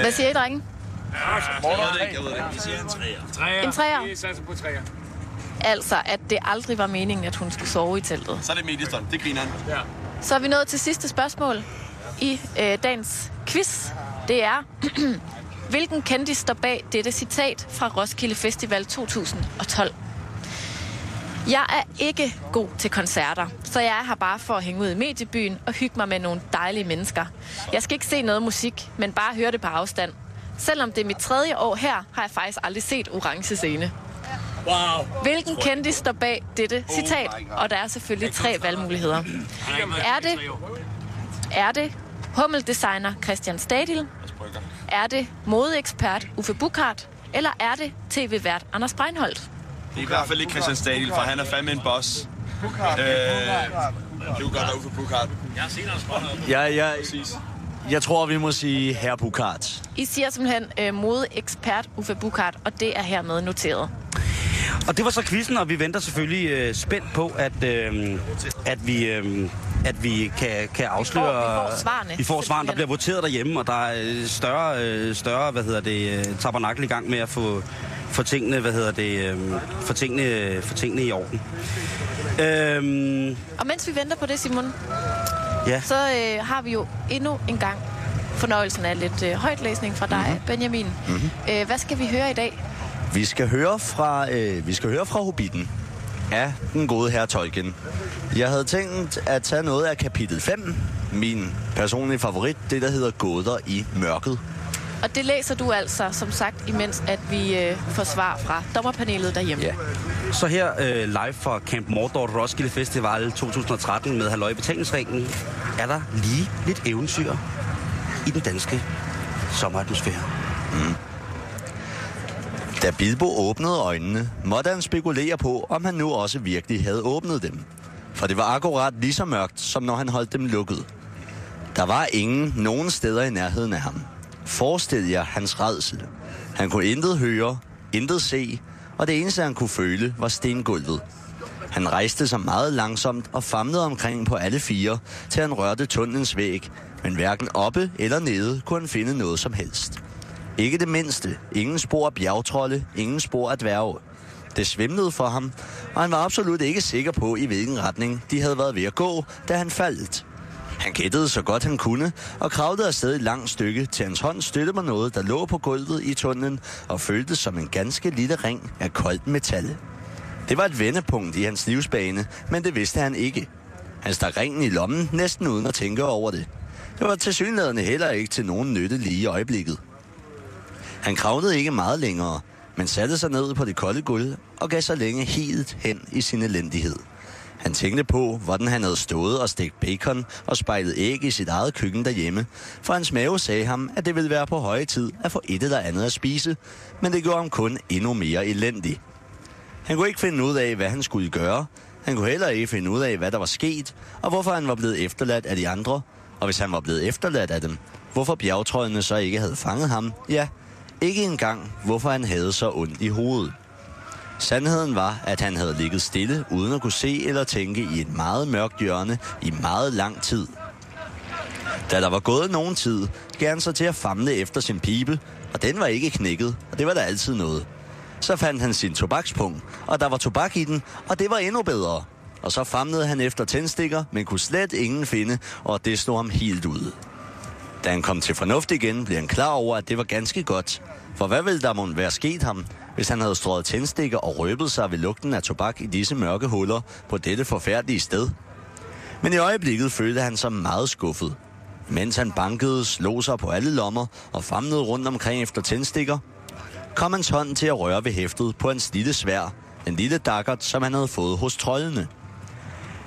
Hvad siger I, drenge? Jeg ved det ikke, jeg ved det ikke. Vi siger en træer. Træer. En træer. Vi satser på træer. Altså, at det aldrig var meningen, at hun skulle sove i teltet. Så er det mediestunt, det griner han. Ja. Så er vi nået til sidste spørgsmål i øh, dagens quiz. Det er, <clears throat> hvilken kendis står bag dette citat fra Roskilde Festival 2012? Jeg er ikke god til koncerter, så jeg er her bare for at hænge ud i mediebyen og hygge mig med nogle dejlige mennesker. Jeg skal ikke se noget musik, men bare høre det på afstand. Selvom det er mit tredje år her, har jeg faktisk aldrig set Orange Scene. Wow. Hvilken kendis står bag dette citat? Og der er selvfølgelig tre valgmuligheder. Er det, er det hummeldesigner Christian Stadil? Er det modeekspert Uffe Bukhardt? Eller er det tv-vært Anders Breinholt? Det er i hvert fald ikke Christian Stadil, for han er fandme en boss. Øh, det kunne godt være Uffe Bukhardt. Jeg har set Anders Brøndholt. Jeg, jeg, Jeg tror, vi må sige herr Bukart. I siger simpelthen øh, modeekspert Uffe Bukart, og det er hermed noteret. Og det var så quizzen, og vi venter selvfølgelig øh, spændt på, at, øh, at vi... Øh, at vi kan, kan afsløre... Vi får- vi får svarene, Vi får svarene. Der bliver voteret derhjemme, og der er øh, større, øh, større hvad hedder det, øh, tabernakel i gang med at få, få tingene, hvad hedder det, øh, få tingene, få tingene i orden. Øhm, Og mens vi venter på det, Simon, ja. så øh, har vi jo endnu en gang fornøjelsen af lidt øh, højtlæsning fra dig, mm-hmm. Benjamin. Mm-hmm. Øh, hvad skal vi høre i dag? Vi skal høre fra, øh, vi skal høre fra Hobbiten af den gode herre Tolkien. Jeg havde tænkt at tage noget af kapitel 5, min personlige favorit, det der hedder Gåder i mørket. Og det læser du altså, som sagt, imens at vi øh, får svar fra dommerpanelet derhjemme. Ja. Så her øh, live fra Camp Mordor Roskilde Festival 2013 med Halløj Betalingsringen, er der lige lidt eventyr i den danske sommeratmosfære. Mm. Da Bilbo åbnede øjnene, måtte han spekulere på, om han nu også virkelig havde åbnet dem. For det var akkurat lige så mørkt, som når han holdt dem lukket. Der var ingen nogen steder i nærheden af ham. Forestil jer hans redsel. Han kunne intet høre, intet se, og det eneste han kunne føle var stengulvet. Han rejste sig meget langsomt og famlede omkring på alle fire, til han rørte tunnelens væg, men hverken oppe eller nede kunne han finde noget som helst. Ikke det mindste. Ingen spor af bjergtrolde, ingen spor af dværge. Det svimlede for ham, og han var absolut ikke sikker på, i hvilken retning de havde været ved at gå, da han faldt. Han gættede så godt han kunne, og kravlede afsted et langt stykke, til hans hånd støttede mig noget, der lå på gulvet i tunnelen, og føltes som en ganske lille ring af koldt metal. Det var et vendepunkt i hans livsbane, men det vidste han ikke. Han stak ringen i lommen, næsten uden at tænke over det. Det var tilsyneladende heller ikke til nogen nytte lige i øjeblikket. Han kravlede ikke meget længere, men satte sig ned på det kolde gulv og gav sig længe helt hen i sin elendighed. Han tænkte på, hvordan han havde stået og stegt bacon og spejlet æg i sit eget køkken derhjemme, for hans mave sagde ham, at det ville være på høje tid at få et eller andet at spise, men det gjorde ham kun endnu mere elendig. Han kunne ikke finde ud af, hvad han skulle gøre. Han kunne heller ikke finde ud af, hvad der var sket, og hvorfor han var blevet efterladt af de andre. Og hvis han var blevet efterladt af dem, hvorfor bjergtrøjene så ikke havde fanget ham? Ja, ikke engang, hvorfor han havde så ondt i hovedet. Sandheden var, at han havde ligget stille, uden at kunne se eller tænke i et meget mørkt hjørne i meget lang tid. Da der var gået nogen tid, gav han sig til at famle efter sin pibe, og den var ikke knækket, og det var der altid noget. Så fandt han sin tobakspung, og der var tobak i den, og det var endnu bedre. Og så famlede han efter tændstikker, men kunne slet ingen finde, og det stod ham helt ud. Da han kom til fornuft igen, blev han klar over, at det var ganske godt. For hvad ville der måtte være sket ham, hvis han havde strøget tændstikker og røbet sig ved lugten af tobak i disse mørke huller på dette forfærdelige sted? Men i øjeblikket følte han sig meget skuffet. Mens han bankede, slog sig på alle lommer og famlede rundt omkring efter tændstikker, kom hans hånd til at røre ved hæftet på hans lille svær, en lille dakkert, som han havde fået hos troldene.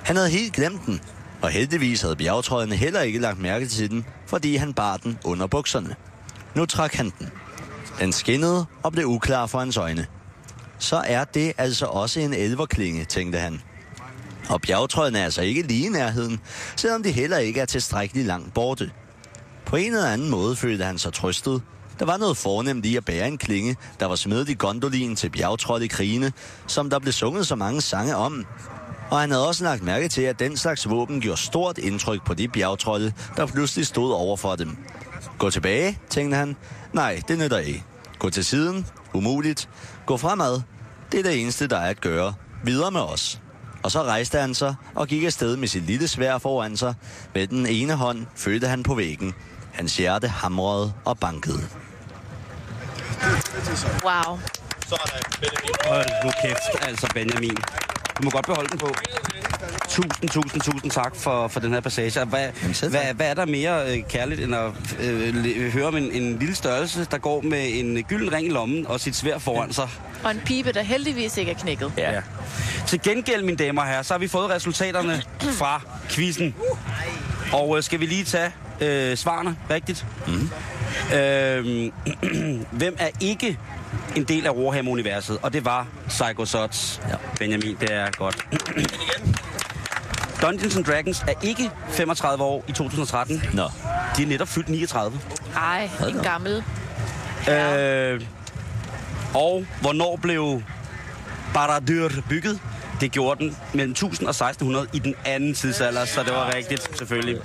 Han havde helt glemt den, og heldigvis havde bjergtrøjerne heller ikke lagt mærke til den, fordi han bar den under bukserne. Nu trak han den. Den skinnede og blev uklar for hans øjne. Så er det altså også en elverklinge, tænkte han. Og bjergtrøjen er altså ikke lige i nærheden, selvom de heller ikke er tilstrækkeligt langt borte. På en eller anden måde følte han sig trøstet. Der var noget fornemt i at bære en klinge, der var smedet i gondolin til bjergtrøj i krigene, som der blev sunget så mange sange om. Og han havde også lagt mærke til, at den slags våben gjorde stort indtryk på de bjergtrolde, der pludselig stod over for dem. Gå tilbage, tænkte han. Nej, det nytter ikke. Gå til siden. Umuligt. Gå fremad. Det er det eneste, der er at gøre. Videre med os. Og så rejste han sig og gik afsted med sit lille svær foran sig. Med den ene hånd følte han på væggen. Hans hjerte hamrede og bankede. Wow. Hold nu kæft, altså Benjamin. Du må godt beholde den på. Tusind, tusind, tusind tak for, for den her passage. Hvad, hvad, hvad er der mere øh, kærligt, end at øh, høre om en, en lille størrelse, der går med en gylden ring i lommen og sit svær foran sig? Og en pibe, der heldigvis ikke er knækket. Ja. Til gengæld, mine damer og herrer, så har vi fået resultaterne fra quizzen. Og øh, skal vi lige tage øh, svarene rigtigt? Mm. Øh, <clears throat> hvem er ikke en del af Warhammer-universet? Og det var Psycho Sots. Ja. Benjamin, det er godt. <clears throat> Dungeons and Dragons er ikke 35 år i 2013. Nå. De er netop fyldt 39. Ej, en gammel. Øh, og hvornår blev Baradur bygget? Det gjorde den mellem 1000 og 1600 i den anden tidsalder, så det var rigtigt, selvfølgelig.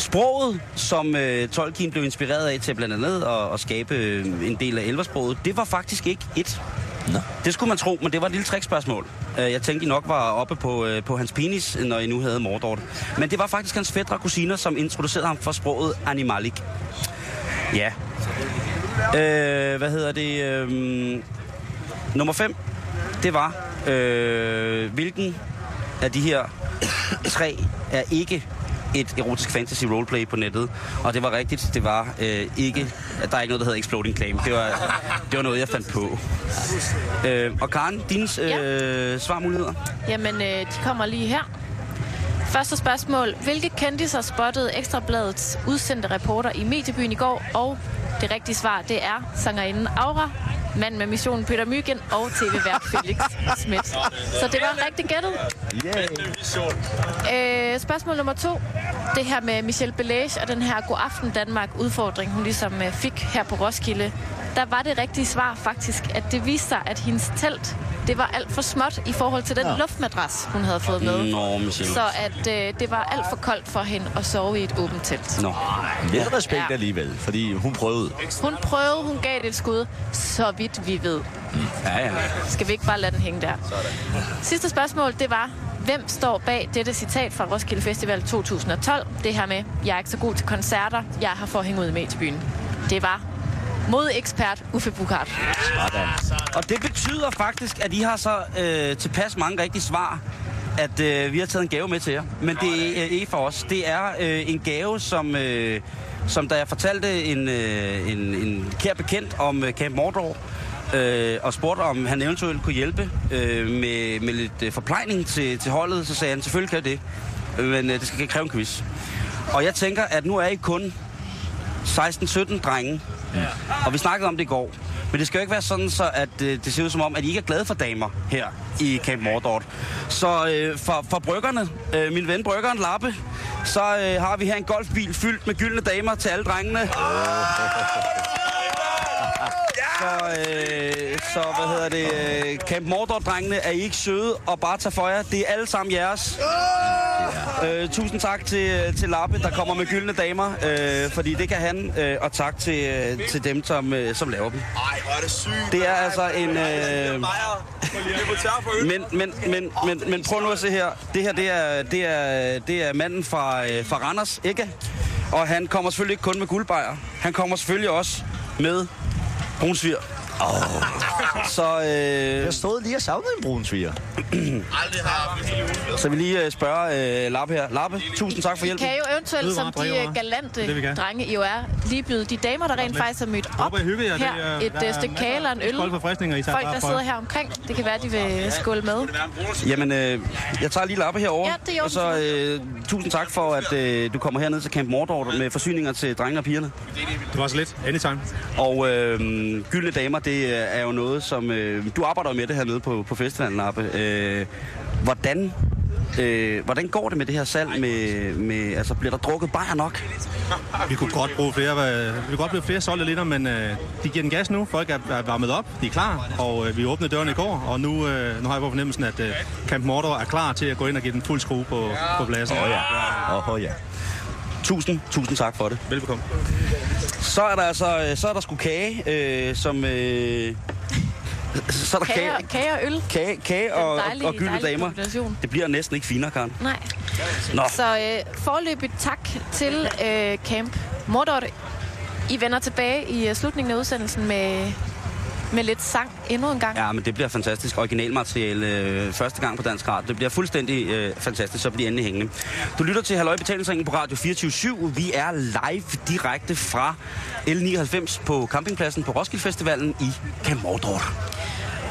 Sproget, som øh, Tolkien blev inspireret af til blandt andet at, at skabe øh, en del af elversproget, det var faktisk ikke et. Nå. Det skulle man tro, men det var et lille trickspørgsmål. Øh, jeg tænkte, I nok var oppe på, øh, på hans penis, når I nu havde Mordor. Men det var faktisk hans fætter og kusiner, som introducerede ham for sproget Animalik. Ja. Øh, hvad hedder det? Øh, nummer 5, det var, øh, hvilken af de her tre er ikke et erotisk fantasy roleplay på nettet. Og det var rigtigt, det var øh, ikke, der er ikke noget, der hedder Exploding Claim. Det var, det var noget, jeg fandt på. Øh, og Karen, dine øh, svarmuligheder? Jamen, øh, de kommer lige her. Første spørgsmål. Hvilke kendiser spottede Ekstrabladets udsendte reporter i mediebyen i går? Og det rigtige svar, det er sangerinden Aura, mand med missionen Peter Mygen og tv-vært Felix Schmidt. Så det var rigtig gættet. Øh, spørgsmål nummer to. Det her med Michelle Belage og den her God Aften Danmark udfordring, hun ligesom øh, fik her på Roskilde. Der var det rigtige svar faktisk, at det viste sig, at hendes telt, det var alt for småt i forhold til den Nå. luftmadras, hun havde fået med. Michelle. Så at øh, det var alt for koldt for hende at sove i et åbent telt. Nå. Lidt respekt Ja. alligevel, fordi hun prøvede. Hun prøvede, hun gav det et skud, så vidt vi ved. Ja, ja. Skal vi ikke bare lade den hænge der? Sidste spørgsmål, det var, hvem står bag dette citat fra Roskilde Festival 2012? Det her med, jeg er ikke så god til koncerter, jeg har for at hænge ud med til byen. Det var mod ekspert Uffe Bukart. Og det betyder faktisk, at I har så øh, tilpas mange rigtige svar, at øh, vi har taget en gave med til jer. Men det er øh, ikke for os. Det er øh, en gave, som, øh, som da jeg fortalte en, øh, en, en kær bekendt om øh, Camp Mordor, øh, og spurgte, om han eventuelt kunne hjælpe øh, med, med lidt øh, forplejning til, til holdet, så sagde han, selvfølgelig kan jeg det. Men øh, det skal kræve en quiz. Og jeg tænker, at nu er I kun 16-17 drenge. Ja. Og vi snakkede om det i går. Men det skal jo ikke være sådan, så at øh, det ser ud som om, at I ikke er glade for damer her i Camp Mordor. Så øh, for, for bryggerne, øh, min ven bryggeren Lappe, så øh, har vi her en golfbil fyldt med gyldne damer til alle drengene. Så, øh, så hvad hedder det? Øh, Camp Mordor-drengene, er I ikke søde og bare tage for jer? Det er alle sammen jeres. Øh, tusind tak til, til Lappe, der kommer med gyldne damer, øh, fordi det kan han, øh, og tak til, øh, til dem, som, øh, som laver dem. Ej, hvor er det sygt. Det er altså en... Øh, Men, men, men, men, men, men prøv nu at se her. Det her, det er, det er, det er manden fra, øh, fra Randers, ikke? Og han kommer selvfølgelig ikke kun med guldbejer. Han kommer selvfølgelig også med 同时。Oh. Så, øh, Jeg stod lige og savnede en brunsviger. Aldrig har så vi lige øh, spørge øh, Lappe her. Lappe, tusind tak for hjælpen. kan jo eventuelt, som de øh, galante Det, drenge I jo er, lige byde de damer, der rent faktisk er mødt op. Det her, er- et der øh, er stykke kage eller en øl. Skål for frisninger, I tager Folk, der sidder her omkring. Det kan være, de vil skåle med. Jamen, øh, jeg tager lige Lappe herover. Ja, det er Og så øh, tusind tak for, at øh, du kommer herned til Camp Mordor med forsyninger til drengene og pigerne. Det var så lidt. Anytime. Og øh, gyldne damer, det er jo noget, som... Øh, du arbejder med det hernede på, på festivalen, Lappe. Øh, hvordan, øh, hvordan går det med det her salg? Med, med, altså, bliver der drukket bajer nok? Vi kunne godt bruge flere, øh, vi kunne godt blive flere solgte liter, men øh, de giver den gas nu. Folk er, er varmet op, de er klar, og øh, vi åbnede døren i går, og nu, øh, nu har jeg på fornemmelsen, at øh, Camp Mordor er klar til at gå ind og give den fuld skrue på, på pladsen. Åh ja. Åh oh, ja. Tusind, tusind tak for det. Velbekomme. Så er der altså, øh, så er der sgu kage, øh, som... Øh, så er der Kage, kage, og- kage og øl. kage, kage og, dejlige- og gyldne damer. Det bliver næsten ikke finere, Karen. Nej. Nå. Så øh, forløbigt tak til øh, Camp Mordor. I vender tilbage i øh, slutningen af udsendelsen med, med lidt sang endnu en gang. Ja, men det bliver fantastisk. Originalmateriale øh, første gang på Dansk Radio. Det bliver fuldstændig øh, fantastisk, så bliver endelig hængende. Du lytter til Halløj Betalingsringen på Radio 24 Vi er live direkte fra L99 på campingpladsen på Roskilde Festivalen i Camordor.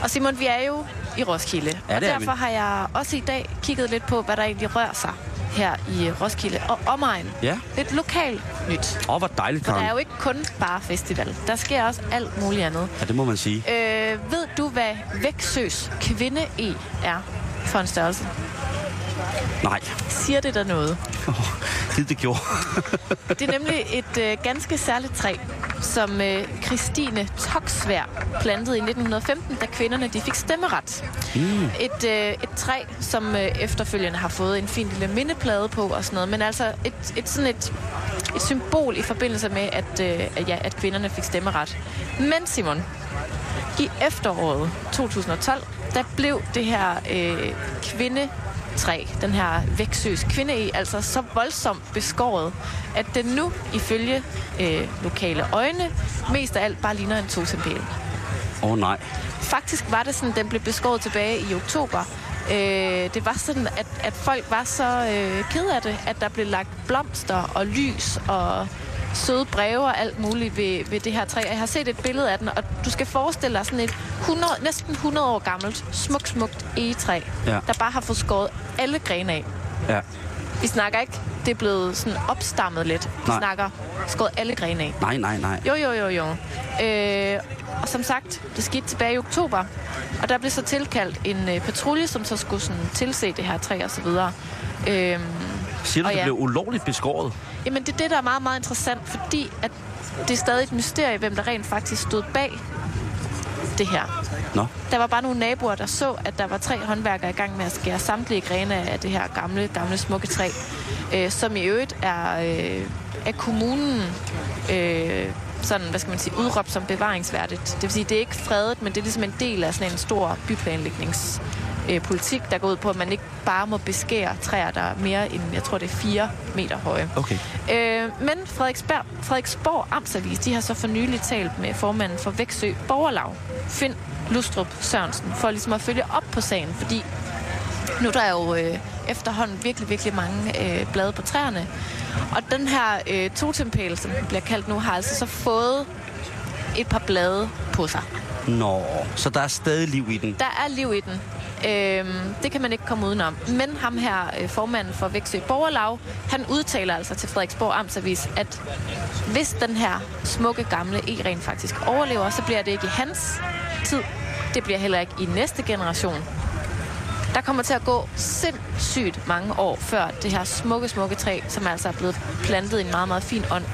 Og Simon, vi er jo i Roskilde. Ja, og det er vi. derfor har jeg også i dag kigget lidt på, hvad der egentlig rører sig her i Roskilde og omegn. Ja. Lidt lokalt nyt. Åh, hvor dejligt, For der er Karen. jo ikke kun bare festival. Der sker også alt muligt andet. Ja, det må man sige. Øh, ved du, hvad Væksøs kvinde-E er for en størrelse? Nej. Siger det der noget? det gjorde. <laughs> Det er nemlig et øh, ganske særligt træ, som øh, Christine Toksvær plantede i 1915, da kvinderne de fik stemmeret. Mm. Et, øh, et træ, som øh, efterfølgende har fået en fin lille mindeplade på og sådan noget, men altså et, et sådan et, et symbol i forbindelse med, at, øh, at, ja, at kvinderne fik stemmeret. Men Simon, i efteråret 2012, der blev det her øh, kvindetræ, den her væksøs kvinde altså så voldsomt beskåret, at den nu ifølge øh, lokale øjne mest af alt bare ligner en totempæl. Åh oh, nej. Faktisk var det sådan, den blev beskåret tilbage i oktober. Øh, det var sådan, at, at folk var så øh, ked af det, at der blev lagt blomster og lys og søde breve og alt muligt ved, ved det her træ. Jeg har set et billede af den, og du skal forestille dig sådan et 100, næsten 100 år gammelt, smukt, smukt egetræ, Ja. der bare har fået skåret alle grene af. Ja. Vi snakker ikke, det er blevet sådan opstammet lidt. Vi Nej. snakker skåret alle grene af. Nej, nej, nej. Jo, jo, jo, jo. Øh, og som sagt, det skete tilbage i oktober, og der blev så tilkaldt en øh, patrulje, som så skulle sådan, tilse det her træ og så videre. Øh, Siger du, og det ja. blev ulovligt beskåret? Jamen, det er det, der er meget, meget interessant, fordi at det er stadig et mysterie, hvem der rent faktisk stod bag det her. Nå. Der var bare nogle naboer, der så, at der var tre håndværkere i gang med at skære samtlige grene af det her gamle, gamle smukke træ, øh, som i øvrigt er øh, af kommunen øh, sådan, hvad skal man sige, udråbt som bevaringsværdigt. Det vil sige, det er ikke fredet, men det er ligesom en del af sådan en stor byplanlægnings øh, politik, der går ud på, at man ikke bare må beskære træer, der er mere end, jeg tror det er 4 meter høje. Okay. Øh, men Frederiksberg, Frederiksborg Amtsavis, de har så for nylig talt med formanden for Væksø Borgerlag, Finn Lustrup Sørensen, for ligesom at følge op på sagen, fordi nu er der jo øh, efterhånden virkelig, virkelig mange øh, blade på træerne. Og den her øh, totempæl, som den bliver kaldt nu, har altså så fået et par blade på sig. Nå, så der er stadig liv i den. Der er liv i den. Øh, det kan man ikke komme udenom. Men ham her, øh, formanden for Vægtsø Borgerlag, han udtaler altså til Frederiksborg Amtsavis, at hvis den her smukke gamle e-ren faktisk overlever, så bliver det ikke i hans tid. Det bliver heller ikke i næste generation. Der kommer til at gå sindssygt mange år, før det her smukke, smukke træ, som altså er blevet plantet i en meget, meget fin ånd,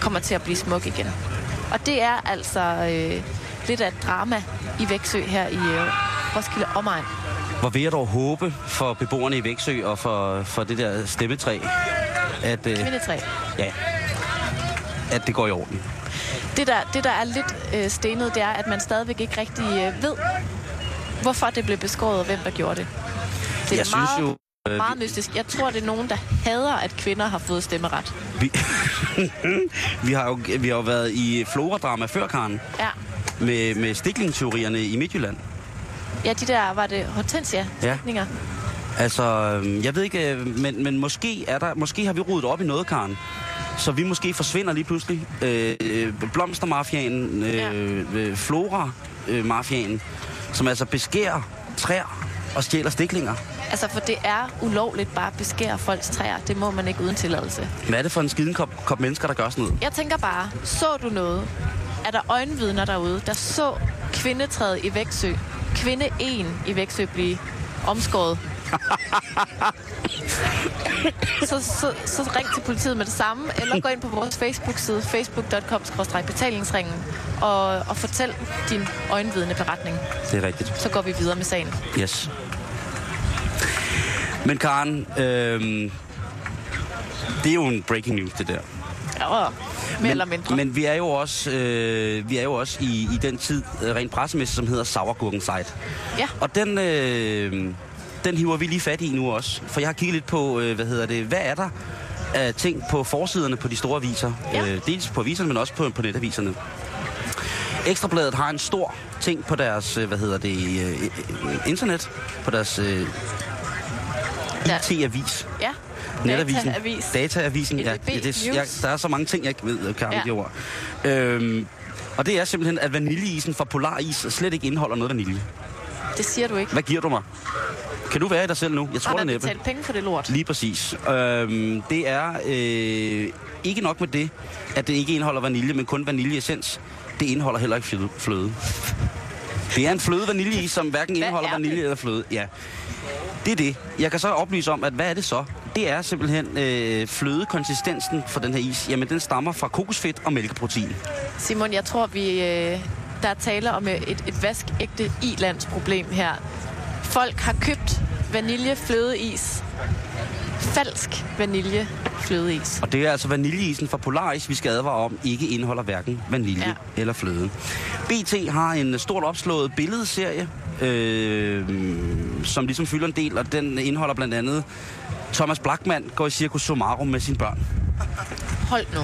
kommer til at blive smuk igen. Og det er altså øh, lidt af et drama i Vægtsø her i øh, Roskilde Omegn. Hvor vil jeg dog håbe for beboerne i Væksø og for, for det der stemmetræ, at, øh, Kvindetræ. ja, at det går i orden. Det der, det, der er lidt øh, stenet, det er, at man stadigvæk ikke rigtig øh, ved, hvorfor det blev beskåret, og hvem der gjorde det. Det er Jeg synes meget, jo, øh, meget mystisk. Jeg tror, det er nogen, der hader, at kvinder har fået stemmeret. Vi, <laughs> vi, har jo, vi har jo været i floradrama før, Karen, Ja. med, med stiklingteorierne i Midtjylland. Ja, de der, var det hortensia ja. Altså, øhm, jeg ved ikke, øh, men, men måske, er der, måske har vi rodet op i noget, Karen. Så vi måske forsvinder lige pludselig. Øh, øh, blomstermafianen, øh, øh, flora-mafianen, som altså beskærer træer og stjæler stiklinger. Altså, for det er ulovligt bare at beskære folks træer. Det må man ikke uden tilladelse. Hvad er det for en skiden kop, kop mennesker, der gør sådan noget? Jeg tænker bare, så du noget? Er der øjenvidner derude, der så kvindetræet i Væksø, kvinde 1 i Væksø blive omskåret? <laughs> så, så, så ring til politiet med det samme, eller gå ind på vores Facebook-side, facebook.com-betalingsringen, og, og fortæl din øjenvidende beretning. Det er rigtigt. Så går vi videre med sagen. Yes. Men Karen, øh, det er jo en breaking news, det der. Ja, men, eller mindre. Men vi er jo også, øh, vi er jo også i, i den tid øh, rent pressemæssigt, som hedder Sauergurken Site. Ja. Og den, øh, den hiver vi lige fat i nu også. For jeg har kigget lidt på, øh, hvad hedder det, hvad er der af ting på forsiderne på de store aviser? Ja. Øh, dels på aviserne, men også på, på netaviserne. Ekstrabladet har en stor ting på deres, øh, hvad hedder det, øh, øh, internet, på deres øh, IT-avis. Ja. Netavisen. Dataavis. Dataavisen, ja. Ja det, jeg, der er så mange ting, jeg ikke ved, Karen, Ja. de ord. Øhm, og det er simpelthen, at vaniljeisen fra Polaris slet ikke indeholder noget vanilje. Det siger du ikke. Hvad giver du mig? Kan du være i dig selv nu? Jeg tror Har det næppe. betalt penge for det lort? Lige præcis. Øhm, det er øh, ikke nok med det, at det ikke indeholder vanilje, men kun vaniljeessens. Det indeholder heller ikke fløde. Det er en fløde vaniljeis, som hverken indeholder er vanilje eller fløde. Ja. Det er det. Jeg kan så oplyse om, at hvad er det så? det er simpelthen øh, flødekonsistensen for den her is. Jamen, den stammer fra kokosfedt og mælkeprotein. Simon, jeg tror, vi øh, der er tale om et, et vaskægte ilandsproblem her. Folk har købt vaniljeflødeis. Falsk vaniljeflødeis. Og det er altså vaniljeisen fra Polaris, vi skal advare om, ikke indeholder hverken vanilje ja. eller fløde. BT har en stort opslået billedserie, øh, som ligesom fylder en del, og den indeholder blandt andet Thomas Blackman går i Circus Somarum med sine børn. Hold nu.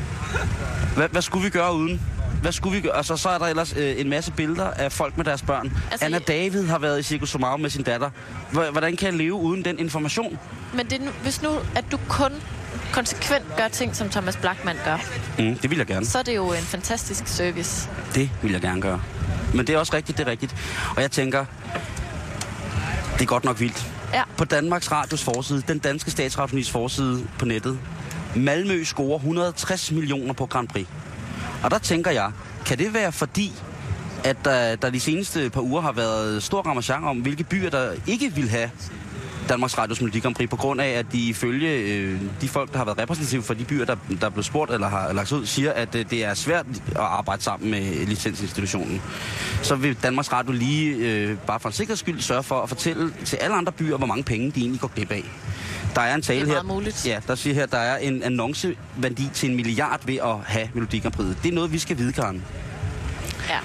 Hvad, hvad skulle vi gøre uden? Hvad skulle vi gøre? Altså, så er der ellers øh, en masse billeder af folk med deres børn. Altså, Anna David har været i Circus Somarum med sin datter. Hvordan kan jeg leve uden den information? Men det hvis nu, at du kun konsekvent gør ting, som Thomas Blackman gør, Mm, det vil jeg gerne. så er det jo en fantastisk service. Det vil jeg gerne gøre. Men det er også rigtigt, det er rigtigt. Og jeg tænker, det er godt nok vildt. Ja. På Danmarks Radios forside, den danske statsradionis forside på nettet, Malmø scorer 160 millioner på Grand Prix. Og der tænker jeg, kan det være fordi, at der, der de seneste par uger har været stor ramachan om, hvilke byer, der ikke vil have Danmarks Radios Melodi Grand Prix, på grund af, at de ifølge øh, de folk, der har været repræsentative for de byer, der, der er blevet spurgt eller har lagt ud, siger, at øh, det er svært at arbejde sammen med licensinstitutionen. Så vil Danmarks Radio lige, øh, bare for en sikkerheds skyld, sørge for at fortælle til alle andre byer, hvor mange penge de egentlig går glip af. Der er en tale Det er her. muligt. Ja, der siger her, der er en annonceværdi til en milliard ved at have Melodi Grand Prix. Det er noget, vi skal vide, Karen. Ja.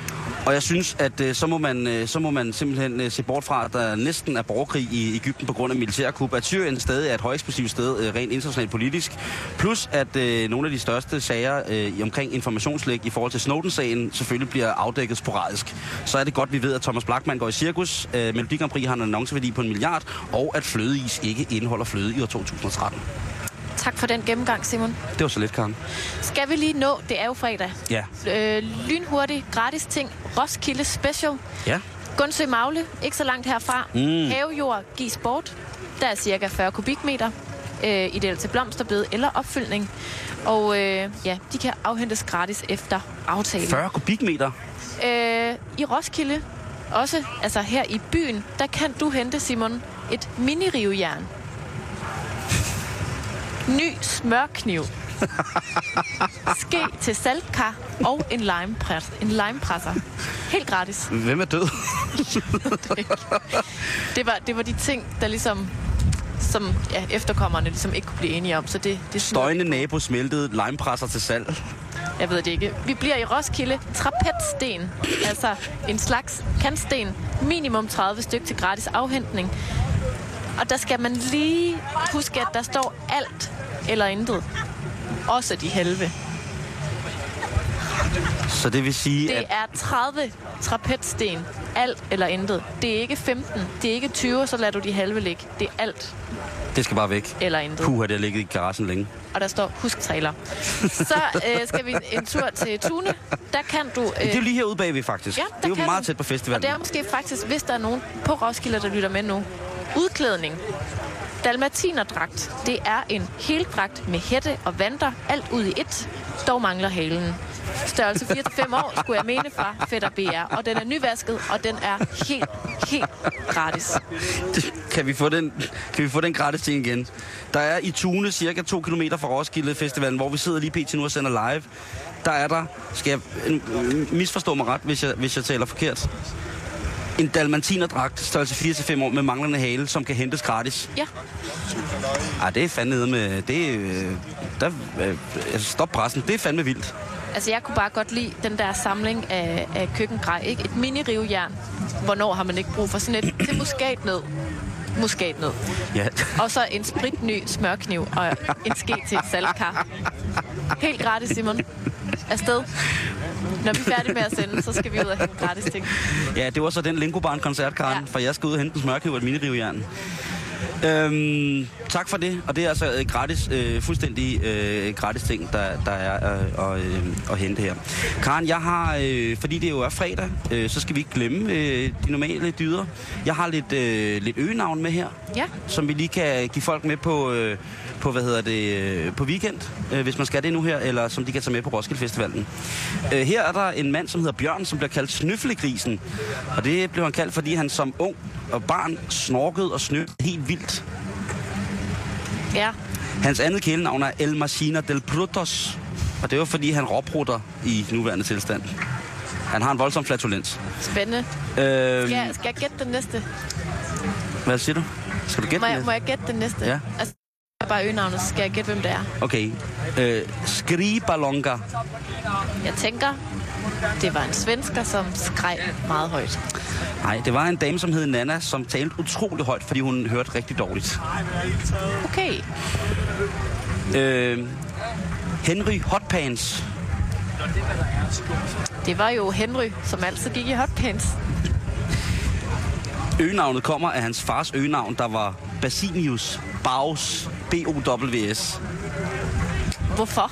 Og jeg synes, at øh, så, må man, øh, så må man simpelthen øh, se bort fra, at der næsten er borgerkrig i Ægypten på grund af militærkup, at Syrien stadig er et højeksplosivt sted, øh, rent internationalt politisk, plus at øh, nogle af de største sager øh, omkring informationslæg i forhold til Snowden-sagen selvfølgelig bliver afdækket sporadisk. Så er det godt, vi ved, at Thomas Blackman går i cirkus, øh, Melodi Grand Prix har en annonceværdi på en milliard, og at flødeis ikke indeholder fløde i år 2013. Tak for den gennemgang, Simon. Det var så lidt, Karen. Skal vi lige nå, det er jo fredag. Ja. Øh, lynhurtig, gratis ting. Roskilde Special. Ja. Gundsø Magle, ikke så langt herfra. Mm. Havejord gives bort. Der er cirka 40 kubikmeter. Øh, ideelt til blomsterbed eller opfyldning. Og øh, ja, de kan afhentes gratis efter aftale. 40 kubikmeter. Øh, I Roskilde, også altså her i byen, der kan du hente, Simon, et mini-rivejern. Ny smørkniv. <laughs> Ske til saltkar og en limepres, en limepresser. Helt gratis. Hvem er død? <laughs> Det var, det var de ting, der ligesom som ja, efterkommerne ligesom ikke kunne blive enige om. Så det, det Støjende nabo smeltede limepresser til salg. Jeg ved det ikke. Vi bliver i Roskilde. Trapetsten. Altså en slags kantsten. Minimum 30 styk til gratis afhentning. Og der skal man lige huske, at der står alt eller intet. Også de halve. Så det vil sige, Det at er 30 trapetsten. Alt eller intet. Det er ikke 15. Det er ikke 20, så lader du de halve ligge. Det er alt det skal bare væk. eller intet. Puh, har det ligget i garagen længe. Og der står husk trailer. Så øh, skal vi en tur til Tune. Der kan du... Øh, Det er jo lige herude bagved, faktisk. Ja, det er jo meget du. tæt på Og festivalen. det er måske faktisk, hvis der er nogen på Roskilde, der lytter med nu. Udklædning. Dalmatinerdragt. Det er en heldragt med hætte og vanter, alt ud i et. Dog mangler halen. Størrelse 4-5 år, skulle jeg mene fra Fætter BR. Og den er nyvasket, og den er helt, helt gratis. Kan vi få den, kan vi få den gratis ting igen? Der er i Tune, cirka 2 km fra Roskilde Festivalen, hvor vi sidder lige pt. nu og sender live. Der er der, skal jeg misforstå mig ret, hvis jeg, hvis jeg taler forkert, en dalmatinerdragt, størrelse 4-5 år med manglende hale, som kan hentes gratis. Ja. Ej, det er fandme med... Det er, øh, der, øh, altså, stop pressen. Det er fandme vildt. Altså, jeg kunne bare godt lide den der samling af, af køkkengrej, ikke? Et mini-rivejern. Hvornår har man ikke brug for sådan et til muskatnød? Muskatnød. Ja. Og så en spritny smørkniv og en ske til et saltkar. Helt gratis, Simon. Afsted. Når vi er færdige med at sende, så skal vi ud og hente gratis ting. Ja, det var så den Lingobarn-koncert, Karen, ja. for jeg skal ud og hente en smørkniv og et minirivjern. Øhm, tak for det, og det er altså øh, gratis, øh, fuldstændig øh, gratis ting, der, der er øh, og, øh, at hente her. Karen, jeg har, øh, fordi det jo er fredag, øh, så skal vi ikke glemme øh, de normale dyder. Jeg har lidt, øh, lidt øgenavn med her, Ja. som vi lige kan give folk med på, øh, på hvad hedder det, øh, på weekend, øh, hvis man skal det nu her, eller som de kan tage med på Roskilde Festivalen. Øh, her er der en mand, som hedder Bjørn, som bliver kaldt Snøflegrisen. Og det blev han kaldt, fordi han som ung og barn snorkede og snø helt vildt. Ja. Hans andet kælenavn er El Machina del Brutos, og det var fordi, han råbrutter i nuværende tilstand. Han har en voldsom flatulens. Spændende. Øh, Skal, jeg, skal jeg gætte den næste? hvad siger du? Skal du gætte Må jeg, det? må jeg gætte den næste? Ja. Altså, bare øgenavnet, så skal jeg gætte, hvem det er. Okay. Øh, Skribalonga. Jeg tænker, det var en svensker, som skreg meget højt. Nej, det var en dame, som hed Nana, som talte utrolig højt, fordi hun hørte rigtig dårligt. Okay. Øh, Henry Hotpants. Det var jo Henry, som altid gik i hotpants. Øgenavnet kommer af hans fars øgenavn, der var Basinius Baus. B-O-W-S. Hvorfor?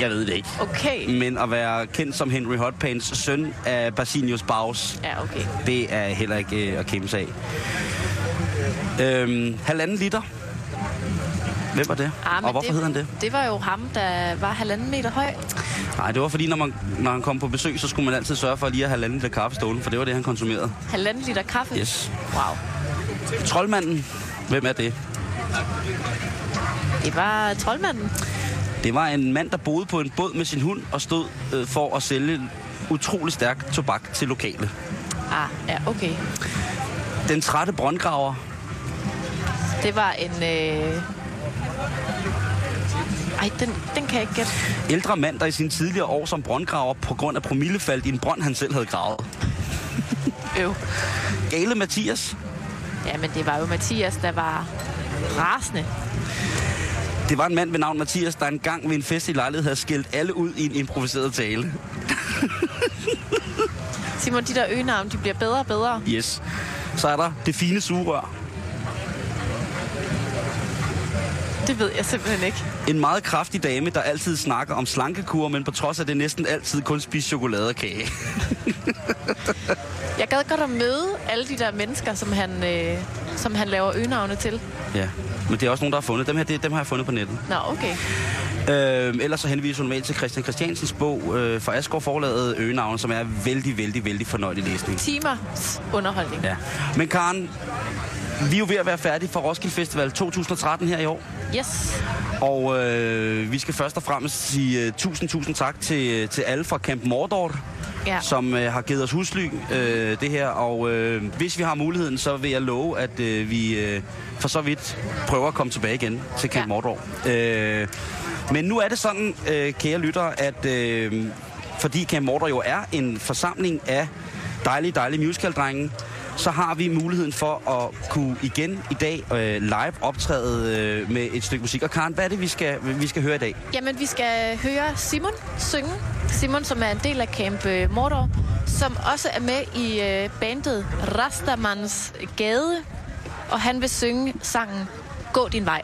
Jeg ved det ikke. Okay. Men at være kendt som Henry Hotpants, søn af Basinius Baus, Ja, okay. det er heller ikke øh, at kæmpe sig af. Øhm, halvanden liter. Hvem var det? Ah, Og hvorfor det, hed han det? Det var jo ham, der var halvanden meter høj. Nej, det var fordi, når, man, når han kom på besøg, så skulle man altid sørge for at lige at have halvanden liter kaffe stående, for det var det, han konsumerede. Halvanden liter kaffe. Yes. Wow. Troldmanden, hvem er det? Det var troldmanden. Det var en mand, der boede på en båd med sin hund og stod øh, for at sælge utrolig stærk tobak til lokale. Ah, ja, okay. Den trætte brøndgraver, Det var en... Øh... Ej, den, den kan jeg ikke gætte. ældre mand, der i sine tidligere år som brøndgraver på grund af promille faldt i en brønd, han selv havde gravet. <laughs> Øv. Gale Mathias, Ja, men det var jo Mathias, der var rasende. Det var en mand ved navn Mathias, der engang ved en fest i lejlighed havde skældt alle ud i en improviseret tale. Simon, de der øgenavn, de bliver bedre og bedre. Yes. Så er der det fine sugerør. Det ved jeg simpelthen ikke. En meget kraftig dame, der altid snakker om slankekur, men på trods af det næsten altid kun spiser chokolade og kage. Jeg gad godt at møde alle de der mennesker, som han, øh, som han laver øgenavne til. Ja, men det er også nogen, der har fundet. Dem her, det, dem har jeg fundet på nettet. Nå, okay. Øh, ellers så henviser hun normalt til Christian Christiansens bog øh, fra Asgaard forlaget Øgenavn, som er vældig, vældig, vældig fornøjelig læsning. Timers underholdning. Ja. Men Karen, vi er jo ved at være færdige for Roskilde Festival 2013 her i år. Yes. Og øh, vi skal først og fremmest sige uh, tusind, tusind tak til, til alle fra Camp Mordor, Ja. som øh, har givet os husly øh, det her. Og øh, hvis vi har muligheden, så vil jeg love, at øh, vi øh, for så vidt prøver at komme tilbage igen til Camp ja. Mordor. Øh, men nu er det sådan, øh, kære lyttere, at øh, fordi Camp Mordor jo er en forsamling af dejlige, dejlige musical-drenge, så har vi muligheden for at kunne igen i dag øh, live optræde øh, med et stykke musik. Og Karen, hvad er det, vi skal, vi skal høre i dag? Jamen, vi skal høre Simon synge. Simon, som er en del af Camp øh, Mordor, som også er med i øh, bandet Rastamans Gade, og han vil synge sangen Gå din vej.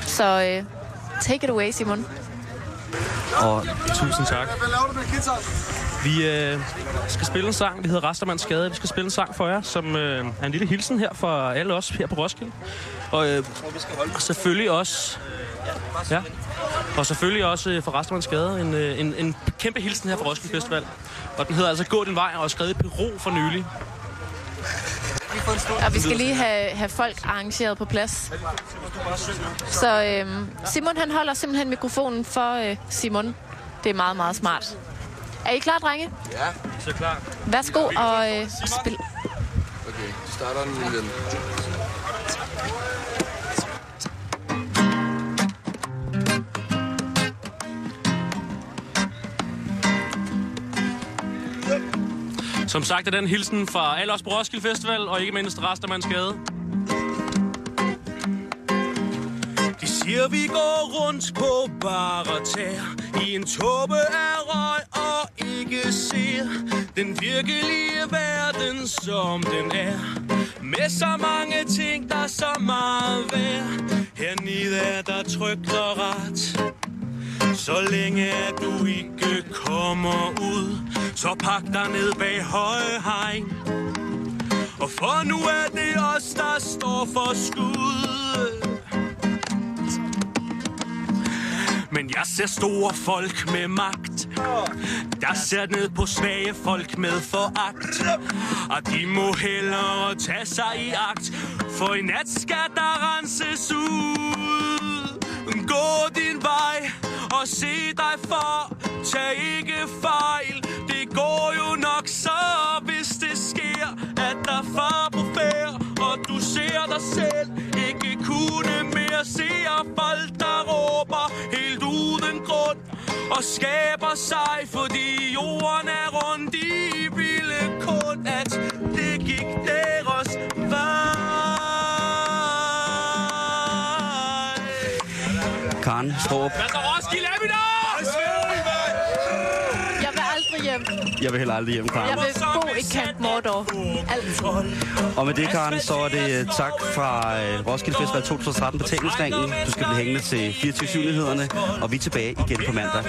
Så øh, take it away, Simon. Og tusind tak. Vi øh, skal spille en sang, vi hedder Restermands Skade. Vi skal spille en sang for jer, som øh, er en lille hilsen her for alle os her på Roskilde. Og øh, selvfølgelig også... Ja. Og selvfølgelig også øh, for Restermands Skade en, øh, en, en kæmpe hilsen her fra Roskilde Festival. Og den hedder altså Gå din vej og er skrevet i Peru for nylig. Og vi skal lige have, have folk arrangeret på plads. Så øh, Simon, han holder simpelthen mikrofonen for øh, Simon. Det er meget, meget smart. Er I klar, drenge? Ja. Så klar. Værsgo og øh, spil. Okay, du starter den lige den. Som sagt er den hilsen fra alle os på Roskilde Festival, og ikke mindst Restermands Skade. De siger, vi går rundt på bare tær I en tåbe af røg ikke ser Den virkelige verden, som den er Med så mange ting, der er så meget værd Hernede er der trygt og ret så længe at du ikke kommer ud, så pak dig ned bag høje hegn. Og for nu er det os, der står for skud. Men jeg ser store folk med magt. Der ser ned på svage folk med foragt. Og de må hellere tage sig i agt. For i nat skal der renses ud. Gå din vej og se dig for. Tag ikke fejl. Det går jo nok så Hvis det sker At der for dig selv Ikke kunne mere se folk der råber Helt uden grund Og skaber sig Fordi jorden er rund De ville kun at Det gik deres vej Karen Storp. Hvad så Roskilde er vi der? Jeg vil heller aldrig hjem, Karen. Jeg vil bo i Camp Mordor. Altid. Og med det, Karen, så er det øh, tak fra øh, Roskilde Festival 2013 betalingsringen. Du skal blive hængende til 24 nyhederne og vi er tilbage igen på mandag.